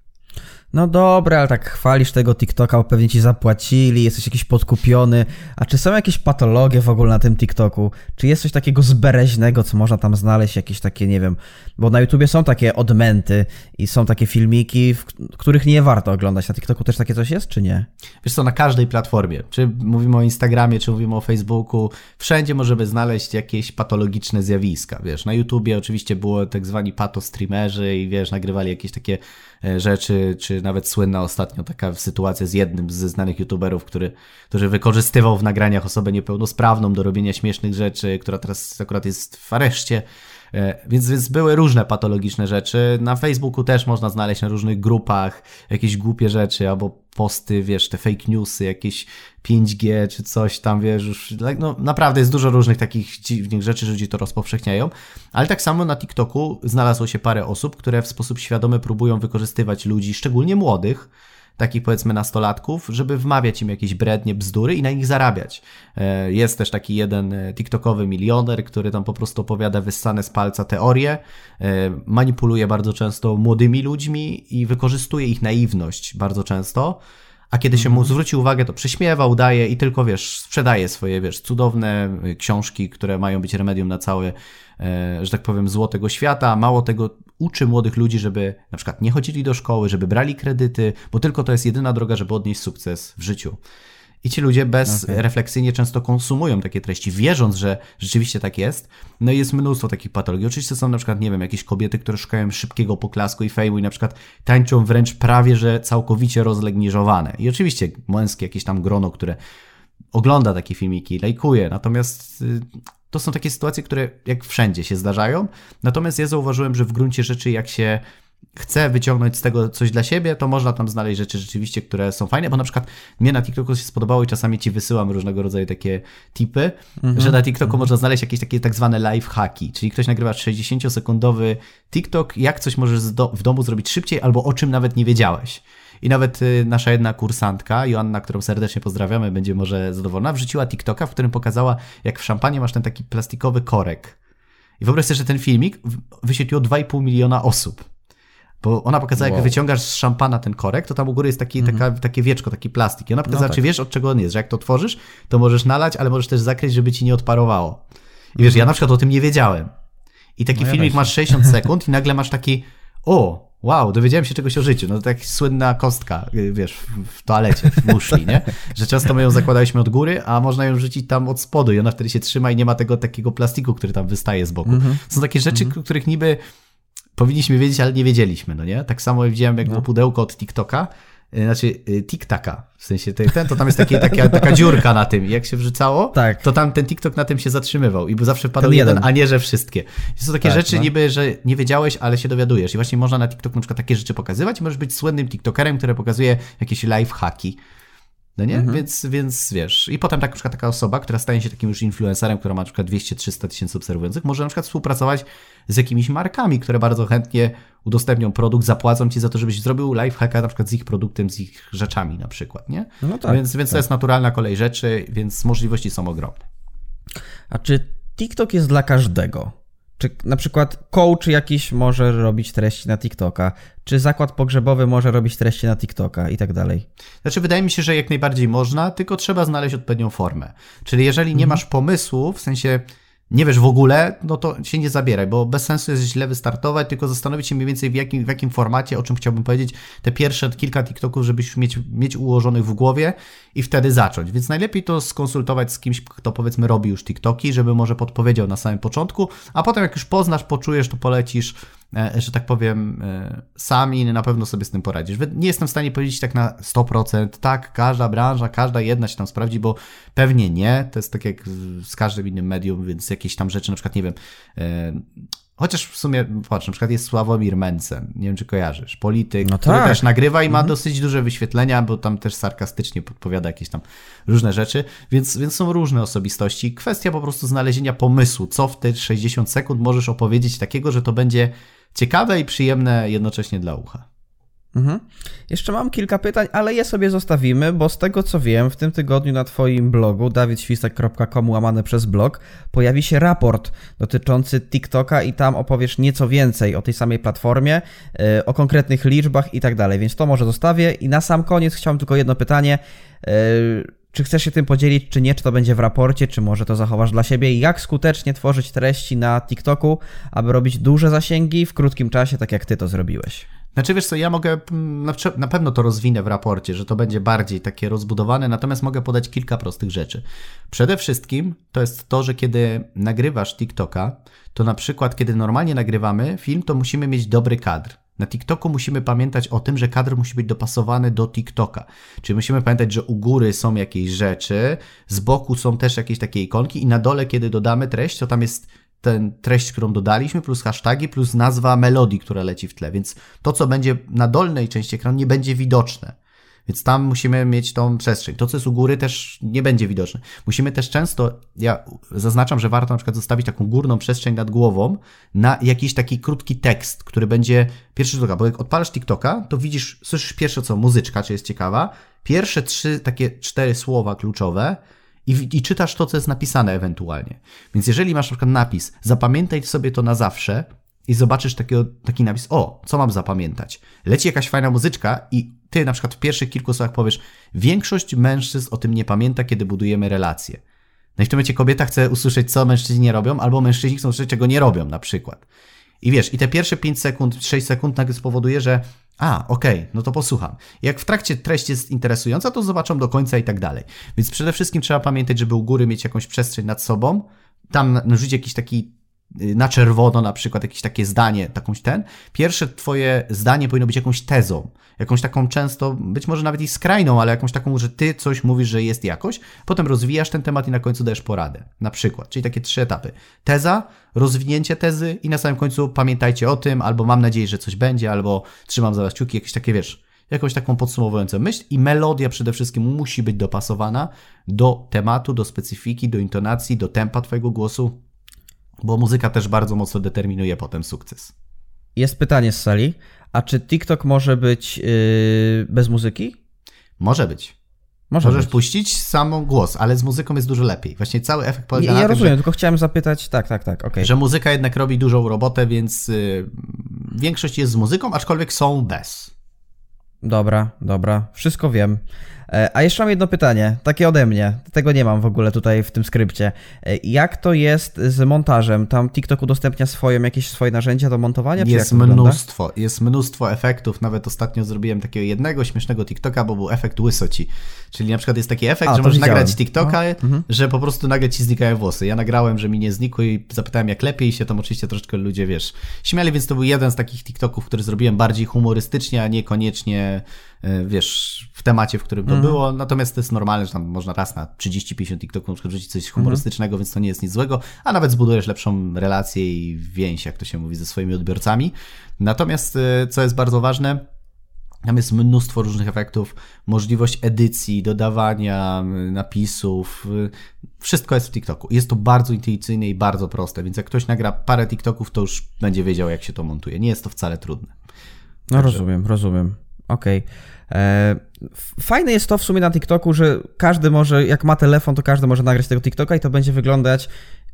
No dobra, ale tak chwalisz tego TikToka, bo pewnie ci zapłacili, jesteś jakiś podkupiony. A czy są jakieś patologie w ogóle na tym TikToku? Czy jest coś takiego zbereźnego, co można tam znaleźć? Jakieś takie, nie wiem, bo na YouTubie są takie odmęty i są takie filmiki, których nie warto oglądać. Na TikToku też takie coś jest, czy nie? Wiesz co, na każdej platformie, czy mówimy o Instagramie, czy mówimy o Facebooku, wszędzie możemy znaleźć jakieś patologiczne zjawiska. Wiesz, na YouTubie oczywiście było tak zwani pato streamerzy i wiesz, nagrywali jakieś takie E, rzeczy, czy nawet słynna ostatnio taka sytuacja z jednym ze znanych youtuberów, który, który wykorzystywał w nagraniach osobę niepełnosprawną do robienia śmiesznych rzeczy, która teraz akurat jest w areszcie. E, więc, więc były różne patologiczne rzeczy. Na Facebooku też można znaleźć na różnych grupach jakieś głupie rzeczy albo posty, wiesz, te fake newsy, jakieś 5G czy coś tam, wiesz, już, no naprawdę jest dużo różnych takich dziwnych rzeczy, że ludzie to rozpowszechniają, ale tak samo na TikToku znalazło się parę osób, które w sposób świadomy próbują wykorzystywać ludzi, szczególnie młodych, takich powiedzmy nastolatków, żeby wmawiać im jakieś brednie, bzdury i na nich zarabiać. E, jest też taki jeden e, TikTokowy milioner, który tam po prostu opowiada wyssane z palca teorie, e, manipuluje bardzo często młodymi ludźmi i wykorzystuje ich naiwność bardzo często. A kiedy się mu mhm. zwróci uwagę, to prześmiewa, udaje i tylko, wiesz, sprzedaje swoje, wiesz, cudowne książki, które mają być remedium na całe, że tak powiem, zło tego świata. Mało tego, uczy młodych ludzi, żeby na przykład nie chodzili do szkoły, żeby brali kredyty, bo tylko to jest jedyna droga, żeby odnieść sukces w życiu. I ci ludzie bezrefleksyjnie okay. często konsumują takie treści, wierząc, że rzeczywiście tak jest. No i jest mnóstwo takich patologii. Oczywiście są na przykład, nie wiem, jakieś kobiety, które szukają szybkiego poklasku i fejmu i na przykład tańczą wręcz prawie, że całkowicie rozlegniżowane. I oczywiście męskie jakieś tam grono, które ogląda takie filmiki, lajkuje. Natomiast y, to są takie sytuacje, które jak wszędzie się zdarzają. Natomiast ja zauważyłem, że w gruncie rzeczy, jak się chce wyciągnąć z tego coś dla siebie, to można tam znaleźć rzeczy rzeczywiście, które są fajne, bo na przykład mnie na TikToku się spodobało i czasami ci wysyłam różnego rodzaju takie tipy, mm -hmm. że na TikToku mm -hmm. można znaleźć jakieś takie tak zwane life hacki, czyli ktoś nagrywa 60-sekundowy TikTok, jak coś możesz w domu zrobić szybciej albo o czym nawet nie wiedziałeś. I nawet y, nasza jedna kursantka, Joanna, którą serdecznie pozdrawiamy, będzie może zadowolona, wrzuciła TikToka, w którym pokazała, jak w szampanie masz ten taki plastikowy korek. I wyobraź sobie, że ten filmik wyświetliło 2,5 miliona osób. Bo ona pokazała, wow. jak wyciągasz z szampana ten korek, to tam u góry jest taki, taka, mhm. takie wieczko, taki plastik. I ona pokazała, no tak. czy wiesz, od czego on jest, że jak to tworzysz, to możesz nalać, ale możesz też zakryć, żeby ci nie odparowało. I wiesz, ja na przykład o tym nie wiedziałem. I taki no filmik masz 60 sekund i nagle masz taki, o, wow, dowiedziałem się czegoś o życiu. No to tak słynna kostka, y, wiesz, w, w toalecie, w muszli, nie? Że często my ją zakładaliśmy od góry, a można ją rzucić tam od spodu i ona wtedy się trzyma i nie ma tego takiego plastiku, który tam wystaje z boku. Mm -hmm. Są takie rzeczy, mm -hmm. których niby powinniśmy wiedzieć, ale nie wiedzieliśmy, no nie? Tak samo widziałem jak no. pudełko od TikToka, y, znaczy y, TikTaka, w sensie ten, to tam jest takie, taka, taka dziurka na tym i jak się wrzucało, tak. to tam ten TikTok na tym się zatrzymywał i zawsze padał ten jeden, a nie, że wszystkie. To są takie tak, rzeczy no. niby, że nie wiedziałeś, ale się dowiadujesz i właśnie można na TikTok na przykład takie rzeczy pokazywać możesz być słynnym TikTokerem, który pokazuje jakieś live hacki. No nie? Mhm. Więc, więc wiesz. I potem tak, na przykład taka osoba, która staje się takim już influencerem, która ma na przykład 200-300 tysięcy obserwujących, może na przykład współpracować z jakimiś markami, które bardzo chętnie udostępnią produkt, zapłacą ci za to, żebyś zrobił live hacka na przykład z ich produktem, z ich rzeczami na przykład, nie? No tak, więc więc tak. to jest naturalna kolej rzeczy, więc możliwości są ogromne. A czy TikTok jest dla każdego? Czy na przykład coach jakiś może robić treści na TikToka? Czy zakład pogrzebowy może robić treści na TikToka i tak dalej? Znaczy, wydaje mi się, że jak najbardziej można, tylko trzeba znaleźć odpowiednią formę. Czyli jeżeli nie mhm. masz pomysłu, w sensie nie wiesz w ogóle, no to się nie zabieraj, bo bez sensu jest źle wystartować, tylko zastanowić się mniej więcej w jakim, w jakim formacie, o czym chciałbym powiedzieć, te pierwsze kilka TikToków, żebyś mieć, mieć ułożonych w głowie i wtedy zacząć. Więc najlepiej to skonsultować z kimś, kto powiedzmy robi już TikToki, żeby może podpowiedział na samym początku, a potem jak już poznasz, poczujesz, to polecisz że tak powiem, e, sami na pewno sobie z tym poradzisz. Nie jestem w stanie powiedzieć tak na 100%, tak, każda branża, każda jedna się tam sprawdzi, bo pewnie nie. To jest tak jak z każdym innym medium, więc jakieś tam rzeczy, na przykład, nie wiem, e, Chociaż w sumie, patrz, na przykład jest Sławomir Mencen, nie wiem czy kojarzysz, polityk, no który tak. też nagrywa i ma mhm. dosyć duże wyświetlenia, bo tam też sarkastycznie podpowiada jakieś tam różne rzeczy, więc, więc są różne osobistości. Kwestia po prostu znalezienia pomysłu, co w te 60 sekund możesz opowiedzieć takiego, że to będzie ciekawe i przyjemne jednocześnie dla ucha. Mhm. Jeszcze mam kilka pytań, ale je sobie zostawimy, bo z tego co wiem, w tym tygodniu na Twoim blogu dawidświstek.com łamane przez blog pojawi się raport dotyczący TikToka i tam opowiesz nieco więcej o tej samej platformie, yy, o konkretnych liczbach i tak dalej, więc to może zostawię. I na sam koniec chciałem tylko jedno pytanie. Czy chcesz się tym podzielić, czy nie, czy to będzie w raporcie, czy może to zachowasz dla siebie? Jak skutecznie tworzyć treści na TikToku, aby robić duże zasięgi w krótkim czasie, tak jak ty to zrobiłeś? Znaczy wiesz co, ja mogę, mm, na pewno to rozwinę w raporcie, że to będzie bardziej takie rozbudowane, natomiast mogę podać kilka prostych rzeczy. Przede wszystkim to jest to, że kiedy nagrywasz TikToka, to na przykład kiedy normalnie nagrywamy film, to musimy mieć dobry kadr. Na TikToku musimy pamiętać o tym, że kadr musi być dopasowany do TikToka. Czyli musimy pamiętać, że u góry są jakieś rzeczy, z boku są też jakieś takie ikonki i na dole, kiedy dodamy treść, to tam jest ten treść, którą dodaliśmy, plus hasztagi, plus nazwa melodii, która leci w tle. Więc to, co będzie na dolnej części ekranu, nie będzie widoczne. Więc tam musimy mieć tą przestrzeń. To, co jest u góry, też nie będzie widoczne. Musimy też często, ja zaznaczam, że warto na przykład zostawić taką górną przestrzeń nad głową na jakiś taki krótki tekst, który będzie pierwszy rzut bo jak odpalasz TikToka, to widzisz, słyszysz pierwsze co, muzyczka, czy jest ciekawa, pierwsze trzy, takie cztery słowa kluczowe, i, i, czytasz to, co jest napisane ewentualnie. Więc jeżeli masz na przykład napis, zapamiętaj sobie to na zawsze i zobaczysz takiego, taki napis, o, co mam zapamiętać? Leci jakaś fajna muzyczka i ty na przykład w pierwszych kilku słowach powiesz, większość mężczyzn o tym nie pamięta, kiedy budujemy relacje. No i w tym momencie kobieta chce usłyszeć, co mężczyźni nie robią, albo mężczyźni chcą usłyszeć, czego nie robią na przykład. I wiesz, i te pierwsze 5 sekund, 6 sekund nagle spowoduje, że a, okej, okay, no to posłucham. Jak w trakcie treść jest interesująca, to zobaczą do końca i tak dalej. Więc przede wszystkim trzeba pamiętać, żeby u góry mieć jakąś przestrzeń nad sobą, tam rzucić jakiś taki na czerwono na przykład jakieś takie zdanie, takąś ten. Pierwsze twoje zdanie powinno być jakąś tezą, jakąś taką często, być może nawet i skrajną, ale jakąś taką, że ty coś mówisz, że jest jakoś, potem rozwijasz ten temat i na końcu dajesz poradę, na przykład. Czyli takie trzy etapy. Teza, rozwinięcie tezy i na samym końcu pamiętajcie o tym, albo mam nadzieję, że coś będzie, albo trzymam za was kciuki, jakieś takie, wiesz, jakąś taką podsumowującą myśl i melodia przede wszystkim musi być dopasowana do tematu, do specyfiki, do intonacji, do tempa twojego głosu, bo muzyka też bardzo mocno determinuje potem sukces. Jest pytanie z sali. A czy TikTok może być yy, bez muzyki? Może być. Może Możesz być. puścić samą głos, ale z muzyką jest dużo lepiej. Właśnie cały efekt polega ja, na ja tym, rozumiem, że, tylko chciałem zapytać, tak, tak, tak, okay. że muzyka jednak robi dużą robotę, więc y, większość jest z muzyką, aczkolwiek są bez. Dobra, dobra, wszystko wiem. E, a jeszcze mam jedno pytanie, takie ode mnie. Tego nie mam w ogóle tutaj w tym skrypcie. E, jak to jest z montażem? Tam TikTok udostępnia swoje, jakieś swoje narzędzia do montowania? Jest mnóstwo, jest mnóstwo efektów. Nawet ostatnio zrobiłem takiego jednego śmiesznego TikToka, bo był efekt łysoci. Czyli na przykład jest taki efekt, A, że możesz widziałem. nagrać TikToka, no. Mhm. że po prostu nagle ci znikają włosy. Ja nagrałem, że mi nie znikły i zapytałem jak lepiej i się tam oczywiście troszeczkę ludzie, wiesz, śmiali, więc to był jeden z takich TikToków, który zrobiłem bardziej humorystycznie, a niekoniecznie wiesz, w temacie, w którym to mm. było. Natomiast to jest normalne, że tam można raz na 30-50 TikToków wrzucić coś mhm. humorystycznego, mm. więc to nie jest nic złego, a nawet zbudujesz lepszą relację i więź, jak to się mówi, ze swoimi odbiorcami. Natomiast, e, co jest bardzo ważne, tam jest mnóstwo różnych efektów, możliwość edycji, dodawania napisów. Wszystko jest w TikToku. Jest to bardzo intuicyjne i bardzo proste, więc jak ktoś nagra parę TikToków, to już będzie wiedział, jak się to montuje. Nie jest to wcale trudne. No Także... rozumiem, rozumiem. Okej. Okay. E, fajne jest to w sumie na TikToku, że każdy może, jak ma telefon, to każdy może nagrać tego TikToka i to będzie wyglądać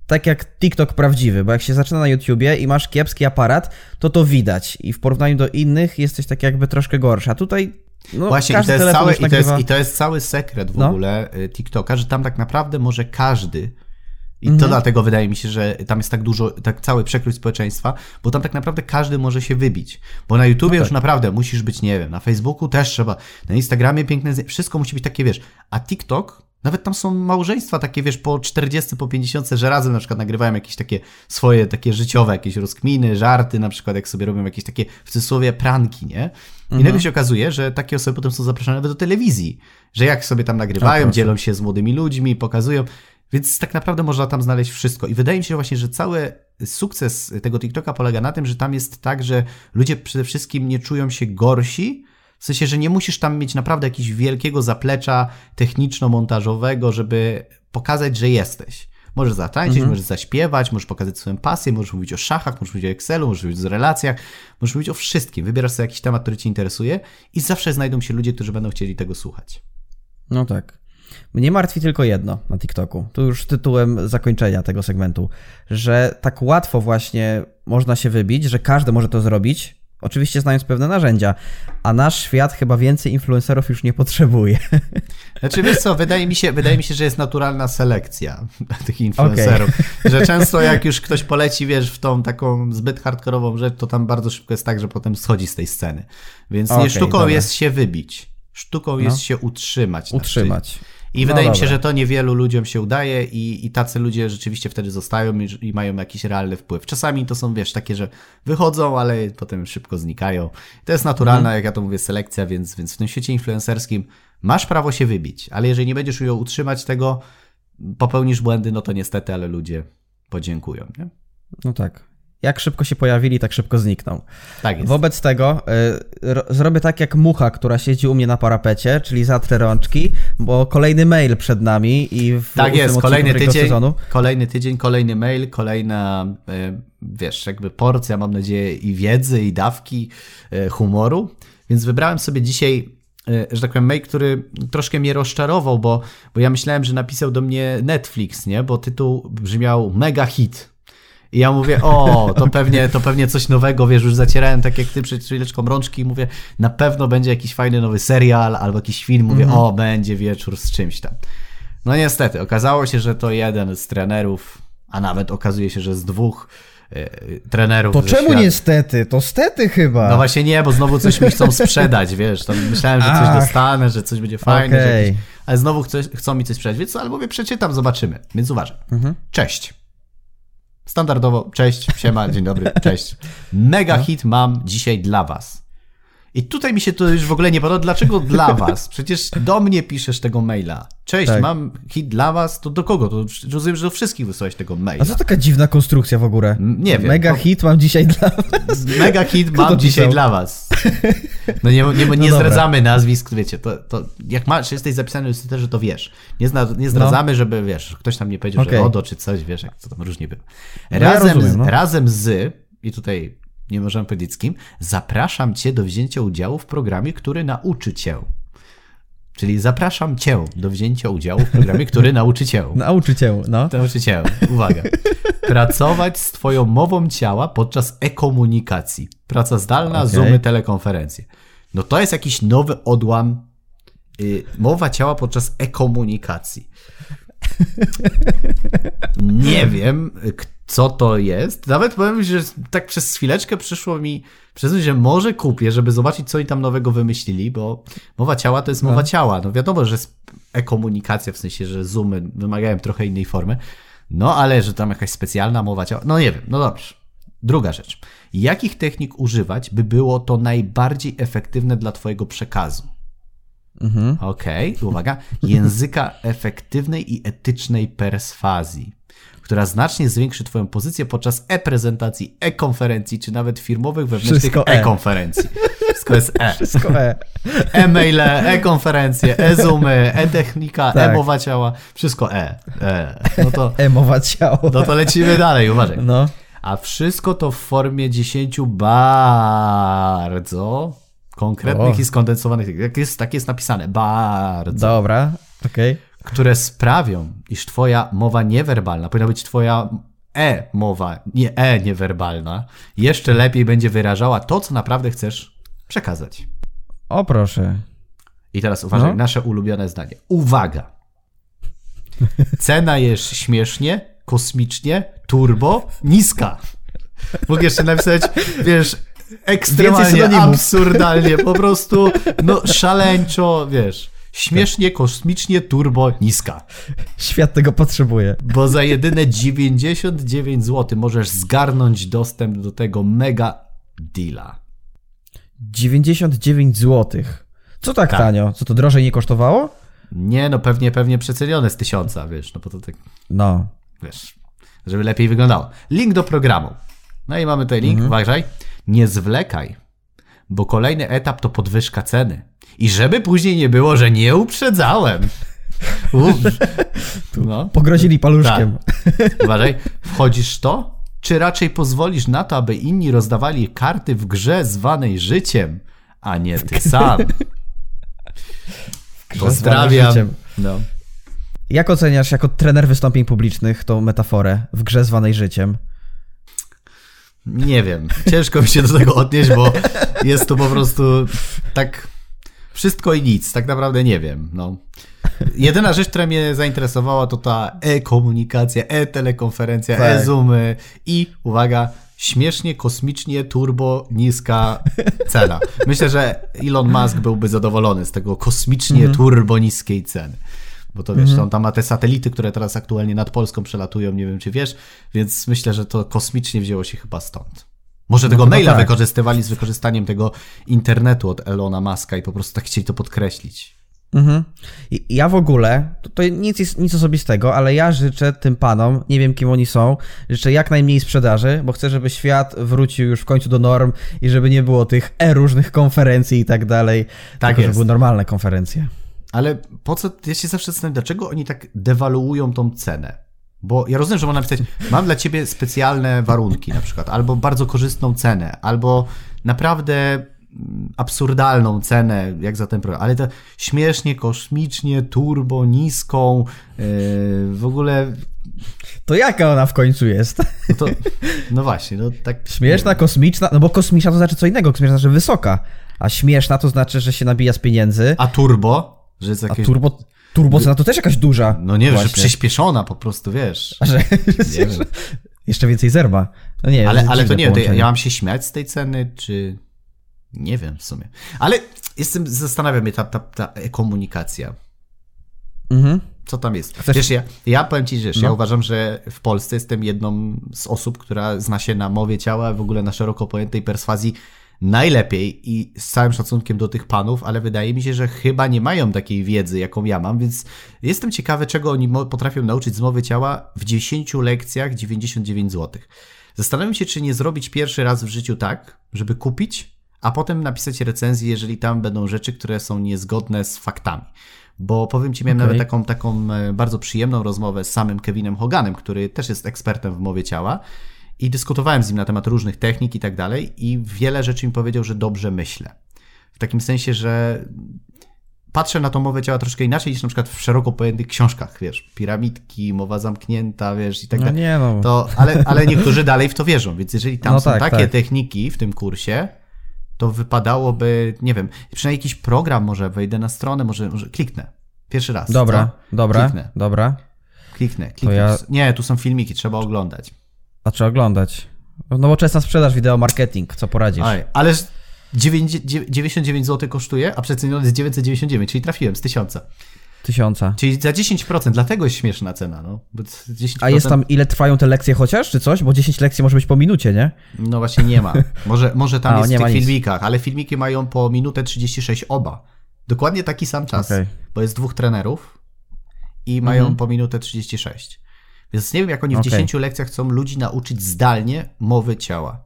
tak jak TikTok prawdziwy, bo jak się zaczyna na YouTubie i masz kiepski aparat, to to widać i w porównaniu do innych jesteś tak jakby troszkę gorszy. A tutaj no, Właśnie, i to, jest cały, i, to jest, i to jest cały sekret w no. ogóle y, TikToka, że tam tak naprawdę może każdy i to mhm. dlatego wydaje mi się, że tam jest tak dużo, tak cały przekrój społeczeństwa, bo tam tak naprawdę każdy może się wybić. Bo na YouTubie no tak. już naprawdę musisz być, nie wiem, na Facebooku też trzeba, na Instagramie piękne, wszystko musi być takie, wiesz, a TikTok, nawet tam są małżeństwa takie, wiesz, po 40, po 50, że razem na przykład nagrywają jakieś takie swoje, takie życiowe, jakieś rozkminy, żarty, na przykład jak sobie robią jakieś takie, w cudzysłowie, pranki, nie? I mhm. nagle się okazuje, że takie osoby potem są zapraszane nawet do telewizji, że jak sobie tam nagrywają, dzielą się z młodymi ludźmi, pokazują. Więc tak naprawdę można tam znaleźć wszystko. I wydaje mi się właśnie, że cały sukces tego TikToka polega na tym, że tam jest tak, że ludzie przede wszystkim nie czują się gorsi, w sensie, że nie musisz tam mieć naprawdę jakiegoś wielkiego zaplecza techniczno-montażowego, żeby pokazać, że jesteś. Możesz zatańczyć, mhm. możesz zaśpiewać, możesz pokazać swoją pasję, możesz mówić o szachach, możesz mówić o Excelu, możesz mówić o relacjach, możesz mówić o wszystkim. Wybierasz sobie jakiś temat, który Cię interesuje i zawsze znajdą się ludzie, którzy będą chcieli tego słuchać. No tak. Mnie martwi tylko jedno na TikToku. Tu już tytułem zakończenia tego segmentu, że tak łatwo właśnie można się wybić, że każdy może to zrobić, Oczywiście znając pewne narzędzia, a nasz świat chyba więcej influencerów już nie potrzebuje. Znaczy wiesz co, wydaje mi się, wydaje mi się że jest naturalna selekcja tych influencerów. Okay. Że często jak już ktoś poleci, wiesz, w tą taką zbyt hardkorową rzecz, to tam bardzo szybko jest tak, że potem schodzi z tej sceny. Więc okay, nie sztuką dobra. jest się wybić. Sztuką no. jest się utrzymać. Utrzymać. I no wydaje dobra. mi się, że to niewielu ludziom się udaje i, i tacy ludzie rzeczywiście wtedy zostają i, i, mają jakiś realny wpływ. Czasami to są, wiesz, takie, że wychodzą, ale potem szybko znikają. To jest naturalna, mhm. jak ja to mówię, selekcja, więc, więc w tym świecie influencerskim masz prawo się wybić, ale jeżeli nie będziesz umiał utrzymać tego, popełnisz błędy, no to niestety, ale ludzie podziękują, nie? No tak jak szybko się pojawili, tak szybko znikną. Tak jest. Wobec tego y, zrobię tak jak mucha, która siedzi u mnie na parapecie, czyli zatrę rączki, bo kolejny mail przed nami i w Tak jest, kolejny tydzień, sezonu. kolejny tydzień, kolejny mail, kolejna, y, wiesz, jakby porcja, mam nadzieję, i wiedzy, i dawki y, humoru. Więc wybrałem sobie dzisiaj y, że tak powiem, mail, który troszkę mnie rozczarował, bo, bo ja myślałem, że napisał do mnie Netflix, nie? Bo tytuł brzmiał mega hit. I ja mówię, o, to pewnie, to pewnie coś nowego, wiesz, już zacierałem tak jak ty przed chwileczką rączki i mówię, na pewno będzie jakiś fajny nowy serial albo jakiś film, mówię, mm -hmm. o, będzie wieczór z czymś tam. No niestety, okazało się, że to jeden z trenerów, a nawet okazuje się, że z dwóch e, trenerów. To czemu świata. niestety? To stety chyba. No właśnie nie, bo znowu coś mi chcą sprzedać, wiesz, tam myślałem, że coś Ach, dostanę, że coś będzie fajne, okay. jakieś, ale znowu chcą, chcą mi coś sprzedać, więc co, albo mówię, przeczytam, zobaczymy, więc uważaj. Mhm. Cześć. Standardowo, cześć, siema, dzień dobry, cześć. Mega no. hit mam dzisiaj dla was. I tutaj mi się to już w ogóle nie podoba. Dlaczego dla was? Przecież do mnie piszesz tego maila. Cześć, tak. mam hit dla was. To do kogo? To rozumiem, że do wszystkich wysłałeś tego maila. A co taka dziwna konstrukcja w ogóle? Nie wiem. Mega hit mam dzisiaj dla was. Mega hit mam dzisiaj dla was. No nie, nie, nie no zdradzamy nazwisk, wiecie, to, to jak masz, jesteś zapisany w Twitterze, to wiesz. Nie, zna, nie zdradzamy, no. żeby, wiesz, ktoś tam nie powiedział, okay. że ODO czy coś, wiesz, jak to tam różnie było. Razem, ja rozumiem, no. razem z, i tutaj nie możemy powiedzieć z kim, zapraszam cię do wzięcia udziału w programie, który nauczy cię. Czyli zapraszam cię do wzięcia udziału w programie, który nauczy cię. Nauczy cię, no. Nauczy cię, uwaga. Pracować z twoją mową ciała podczas e-komunikacji. Praca zdalna, okay. zoomy, telekonferencje. No to jest jakiś nowy odłam yy, mowa ciała podczas e-komunikacji. Nie wiem, co to jest. Nawet powiem, że tak przez chwileczkę przyszło mi przyznać, że może kupię, żeby zobaczyć, co oni tam nowego wymyślili, bo mowa ciała to jest mowa no. ciała. No wiadomo, że e-komunikacja, w sensie, że zoomy wymagają trochę innej formy, no ale że tam jakaś specjalna mowa ciała, no nie wiem, no dobrze. Druga rzecz. Jakich technik używać, by było to najbardziej efektywne dla Twojego przekazu? Mhm. Okej, okay, uwaga. Języka efektywnej i etycznej perswazji która znacznie zwiększy Twoją pozycję podczas e-prezentacji, e-konferencji, czy nawet firmowych wewnętrznych e. e-konferencji. Wszystko jest e. Wszystko e. E-maile, e-konferencje, e-zoomy, e-technika, tak. e-mowa ciała, wszystko e. e. No to, e-mowa ciała. No to lecimy dalej, uważaj. No. A wszystko to w formie 10 bardzo konkretnych o. i skondensowanych. Jak jest, tak jest napisane. Bardzo. Dobra, okej. Okay które sprawią, iż twoja mowa niewerbalna, powinna być twoja e-mowa, nie e-niewerbalna, jeszcze lepiej będzie wyrażała to, co naprawdę chcesz przekazać. O proszę. I teraz uważaj, no. nasze ulubione zdanie. Uwaga! Cena jest śmiesznie, kosmicznie, turbo, niska. Mógł jeszcze napisać, wiesz, ekstremalnie, absurdalnie, po prostu, no szaleńczo, wiesz. Śmiesznie, kosmicznie, turbo, niska. Świat tego potrzebuje. Bo za jedyne 99 zł możesz zgarnąć dostęp do tego mega deala. 99 zł. Co tak, tak, tanio? Co to drożej nie kosztowało? Nie, no pewnie, pewnie przecenione z tysiąca, wiesz, no bo to tak... No. Wiesz, żeby lepiej wyglądało. Link do programu. No i mamy tutaj link, mhm. uważaj. Nie zwlekaj, bo kolejny etap to podwyżka ceny. I żeby później nie było, że nie uprzedzałem. no. Pogrozili paluszkiem. Tak. Uważaj, wchodzisz to, czy raczej pozwolisz na to, aby inni rozdawali karty w grze zwanej życiem, a nie ty sam? Pozdrawiam. No. Jak oceniasz jako trener wystąpień publicznych tą metaforę w grze zwanej życiem? Nie wiem. Ciężko mi się do tego odnieść, bo jest to po prostu tak wszystko i nic. Tak naprawdę nie wiem. No. Jedyna rzecz, która mnie zainteresowała, to ta e-komunikacja, e-telekonferencja, tak. e-zoomy i uwaga, śmiesznie, kosmicznie, turbo, niska cena. Myślę, że Elon Musk byłby zadowolony z tego kosmicznie, -hmm. turbo niskiej ceny. Bo to wiesz, -hmm. on tam ma te satelity, które teraz aktualnie nad Polską przelatują, nie wiem czy wiesz, więc myślę, że to kosmicznie wzięło się chyba stąd. Może no tego maila tak. wykorzystywali z wykorzystaniem tego internetu od Elona Muska i po prostu tak chcieli to podkreślić. Mhm. Ja w ogóle, to, to nic, nic osobistego, ale ja życzę tym panom, nie wiem kim oni są, życzę jak najmniej sprzedaży, bo chcę, żeby świat wrócił już w końcu do norm i żeby nie było tych e różnych konferencji i tak dalej, tak tylko, żeby były normalne konferencje. Ale po co, ja się zawsze zastanawiam, dlaczego oni tak dewaluują tą cenę? Bo ja rozumiem, że można napisać, mam dla ciebie specjalne warunki na przykład, albo bardzo korzystną cenę, albo naprawdę absurdalną cenę, jak za ten program, ale to śmiesznie, kosmicznie, turbo, niską, yy, w ogóle... To jaka ona w końcu jest? No, to, no właśnie, no tak... Śmieszna, kosmiczna, no bo kosmiczna to znaczy co innego, kosmiczna to znaczy wysoka, a śmieszna to znaczy, że się nabija z pieniędzy. A turbo? Że jest jakieś... A turbo... Turbocena to też jakaś duża. No nie wiem, że przyspieszona po prostu, wiesz. A że, nie wiem. Jeszcze więcej zerba. No nie, ale, ale to nie, to ja mam się śmiać z tej ceny, czy... Nie wiem w sumie. Ale jestem, zastanawia mnie ta, ta, ta komunikacja. Mhm. Co tam jest? Chcesz... Wiesz, ja, ja powiem ci, że no. ja uważam, że w Polsce jestem jedną z osób, która zna się na mowie ciała, w ogóle na szeroko pojętej perswazji najlepiej i z całym szacunkiem do tych panów, ale wydaje mi się, że chyba nie mają takiej wiedzy, jaką ja mam, więc jestem ciekawy, czego oni potrafią nauczyć z mowy ciała w 10 lekcjach 99 zł. Zastanawiam się, czy nie zrobić pierwszy raz w życiu tak, żeby kupić a potem napisać recenzję, jeżeli tam będą rzeczy, które są niezgodne z faktami. Bo powiem Ci, miałem okay. nawet taką, taką e, bardzo przyjemną rozmowę z samym Kevinem Hoganem, który też jest ekspertem w mowie ciała i dyskutowałem z nim na temat różnych technik i tak dalej i wiele rzeczy mi powiedział, że dobrze myślę. W takim sensie, że patrzę na tą mowę ciała troszkę inaczej niż na przykład w szeroko pojętych książkach, wiesz, piramidki, mowa zamknięta, wiesz, i tak no dalej. Nie no. To, ale, ale niektórzy dalej w to wierzą, więc jeżeli tam no są tak, takie tak. techniki w tym kursie, to wypadałoby, nie wiem, przynajmniej jakiś program może, wejdę na stronę, może, może kliknę. Pierwszy raz. Dobra, co? dobra, kliknę. dobra. Kliknę, kliknę. Ja... Nie, tu są filmiki, trzeba oglądać. A trzeba oglądać. Nowoczesna sprzedaż, wideo marketing, co poradzisz? Oj, ale 99 zł kosztuje, a przeceniony jest 999, czyli trafiłem z 1000. Tysiąca. Czyli za 10%, dlatego jest śmieszna cena. No. 10%... A jest tam, ile trwają te lekcje chociaż, czy coś? Bo 10 lekcji może być po minucie, nie? No właśnie nie ma. Może, może tam A, jest w tych filmikach, ale filmiki mają po minutę 36 oba. Dokładnie taki sam czas, okay. bo jest dwóch trenerów i mają mhm. po minutę 36. Więc nie wiem, jak oni w okay. 10 lekcjach chcą ludzi nauczyć zdalnie mowy ciała.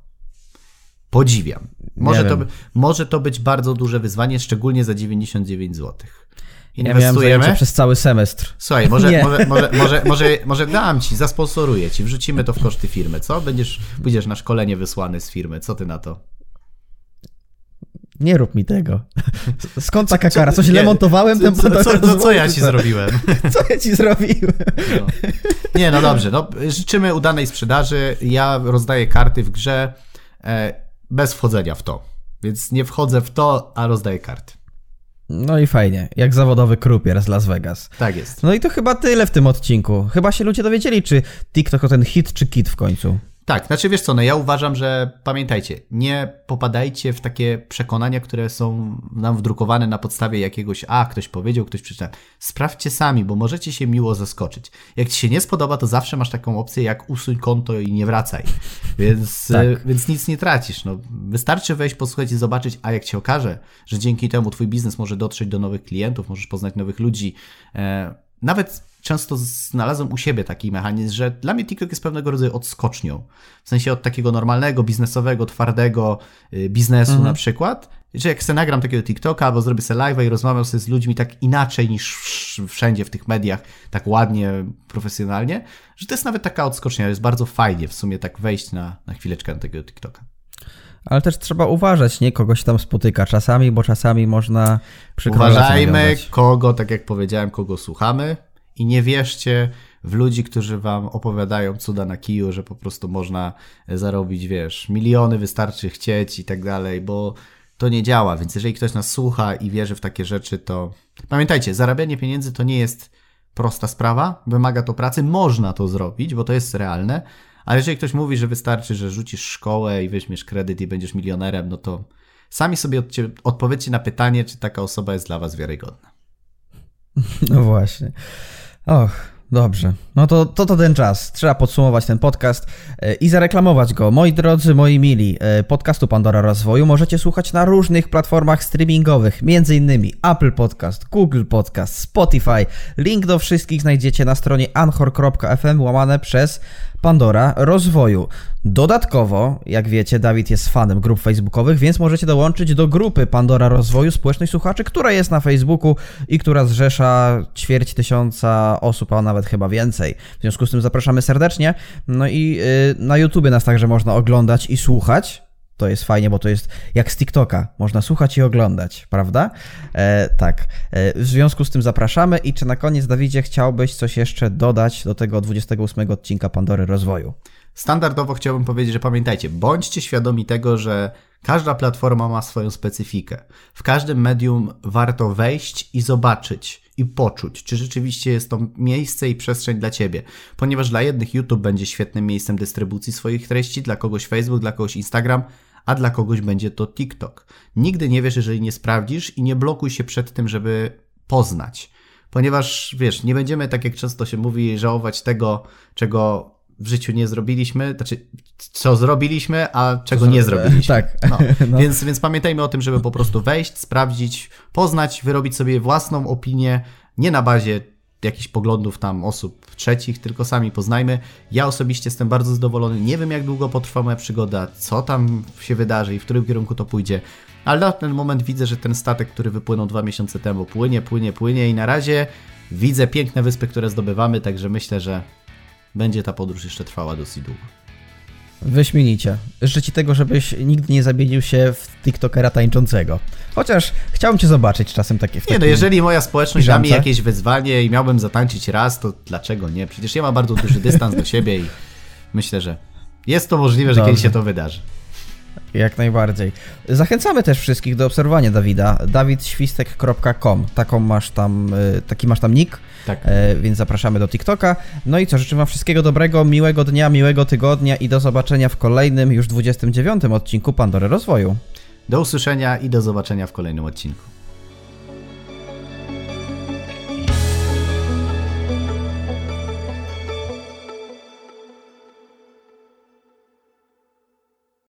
Podziwiam. Może to, może to być bardzo duże wyzwanie, szczególnie za 99 złotych inwestujemy. Ja przez cały semestr. Słuchaj, może, może, może, może, może, może dam ci, zasponsoruję ci, wrzucimy to w koszty firmy, co? Będziesz, pójdziesz na szkolenie wysłany z firmy, co ty na to? Nie rób mi tego. Skąd taka kara? Coś źle montowałem? Co, co, co, co, co ja ci zrobiłem? Co ja ci zrobiłem? No. Nie, no dobrze. No, życzymy udanej sprzedaży. Ja rozdaję karty w grze e, bez wchodzenia w to. Więc nie wchodzę w to, a rozdaję karty. No i fajnie, jak zawodowy krupier z Las Vegas. Tak jest. No i to chyba tyle w tym odcinku. Chyba się ludzie dowiedzieli, czy TikTok to ten hit, czy kit w końcu. Tak, znaczy wiesz co, no ja uważam, że pamiętajcie, nie popadajcie w takie przekonania, które są nam wdrukowane na podstawie jakiegoś, a ktoś powiedział, ktoś przeczytał. Sprawdźcie sami, bo możecie się miło zaskoczyć. Jak ci się nie spodoba, to zawsze masz taką opcję, jak usuń konto i nie wracaj. Więc, tak. E, więc nic nie tracisz. No, wystarczy wejść, posłuchać i zobaczyć, a jak się okaże, że dzięki temu twój biznes może dotrzeć do nowych klientów, możesz poznać nowych ludzi, e, nawet często znalazłem u siebie taki mechanizm, że dla mnie TikTok jest pewnego rodzaju odskocznią. W sensie od takiego normalnego, biznesowego, twardego y, biznesu mhm. na przykład, że jak sobie nagram takiego TikToka albo zrobię sobie live'a i rozmawiam sobie z ludźmi tak inaczej niż wszędzie w tych mediach, tak ładnie, profesjonalnie, że to jest nawet taka odskocznia, jest bardzo fajnie w sumie tak wejść na, na chwileczkę na takiego TikToka. Ale też trzeba uważać, nie? Kogo się tam spotyka czasami, bo czasami można Uważajmy, kogo, tak jak powiedziałem, kogo słuchamy i nie wierzcie w ludzi, którzy wam opowiadają cuda na kiju, że po prostu można zarobić, wiesz, miliony wystarczy chcieć i tak dalej, bo to nie działa. Więc jeżeli ktoś nas słucha i wierzy w takie rzeczy, to pamiętajcie, zarabianie pieniędzy to nie jest prosta sprawa, wymaga to pracy, można to zrobić, bo to jest realne, ale jeżeli ktoś mówi, że wystarczy, że rzucisz szkołę i weźmiesz kredyt i będziesz milionerem, no to sami sobie odpowiedzcie na pytanie, czy taka osoba jest dla was wiarygodna. No właśnie. Och, Dobrze, no to, to to ten czas. Trzeba podsumować ten podcast e, i zareklamować go. Moi drodzy, moi mili, e, podcastu Pandora Rozwoju możecie słuchać na różnych platformach streamingowych, m.in. Apple Podcast, Google Podcast, Spotify. Link do wszystkich znajdziecie na stronie anchor.fm łamane przez Pandora Rozwoju. Dodatkowo, jak wiecie, Dawid jest fanem grup facebookowych, więc możecie dołączyć do grupy Pandora Rozwoju Społeczność Słuchaczy, która jest na Facebooku i która zrzesza ćwierć tysiąca osób, a nawet chyba więcej. W związku z tym zapraszamy serdecznie. No i yy, na YouTubie nas także można oglądać i słuchać. To jest fajnie, bo to jest jak z TikToka. Można słuchać i oglądać, prawda? E, tak. E, w związku z tym zapraszamy. I czy na koniec, Dawidzie, chciałbyś coś jeszcze dodać do tego 28 odcinka Pandory Rozwoju? Standardowo chciałbym powiedzieć, że pamiętajcie, bądźcie świadomi tego, że każda platforma ma swoją specyfikę. W każdym medium warto wejść i zobaczyć i poczuć, czy rzeczywiście jest to miejsce i przestrzeń dla ciebie. Ponieważ dla jednych YouTube będzie świetnym miejscem dystrybucji swoich treści, dla kogoś Facebook, dla kogoś Instagram, a dla kogoś będzie to TikTok. Nigdy nie wiesz, jeżeli nie sprawdzisz i nie blokuj się przed tym, żeby poznać. Ponieważ wiesz, nie będziemy, tak jak często się mówi, żałować tego, czego w życiu nie zrobiliśmy, znaczy co zrobiliśmy, a czego nie zrobiliśmy. Tak. No. No. Więc, więc pamiętajmy o tym, żeby po prostu wejść, sprawdzić, poznać, wyrobić sobie własną opinię, nie na bazie jakichś poglądów tam osób trzecich, tylko sami poznajmy. Ja osobiście jestem bardzo zadowolony. Nie wiem, jak długo potrwa moja przygoda, co tam się wydarzy i w którym kierunku to pójdzie. Ale na ten moment widzę, że ten statek, który wypłynął dwa miesiące temu, płynie, płynie, płynie i na razie widzę piękne wyspy, które zdobywamy, także myślę, że będzie ta podróż jeszcze trwała dosyć długo. Wyśmienicie. Życzę Ci tego, żebyś nigdy nie zamienił się w TikTokera tańczącego. Chociaż chciałbym Cię zobaczyć czasem takie w Nie no, jeżeli moja społeczność da mi jakieś wyzwanie i miałbym zatańczyć raz, to dlaczego nie? Przecież ja mam bardzo duży dystans do siebie i myślę, że jest to możliwe, że Dobrze. kiedyś się to wydarzy. Jak najbardziej. Zachęcamy też wszystkich do obserwowania Dawida. dawidświstek.com. Taką masz tam, y, taki masz tam nick. Tak. E, więc zapraszamy do TikToka. No i co, życzę Wam wszystkiego dobrego, miłego dnia, miłego tygodnia i do zobaczenia w kolejnym, już 29 odcinku Pandory Rozwoju. Do usłyszenia i do zobaczenia w kolejnym odcinku.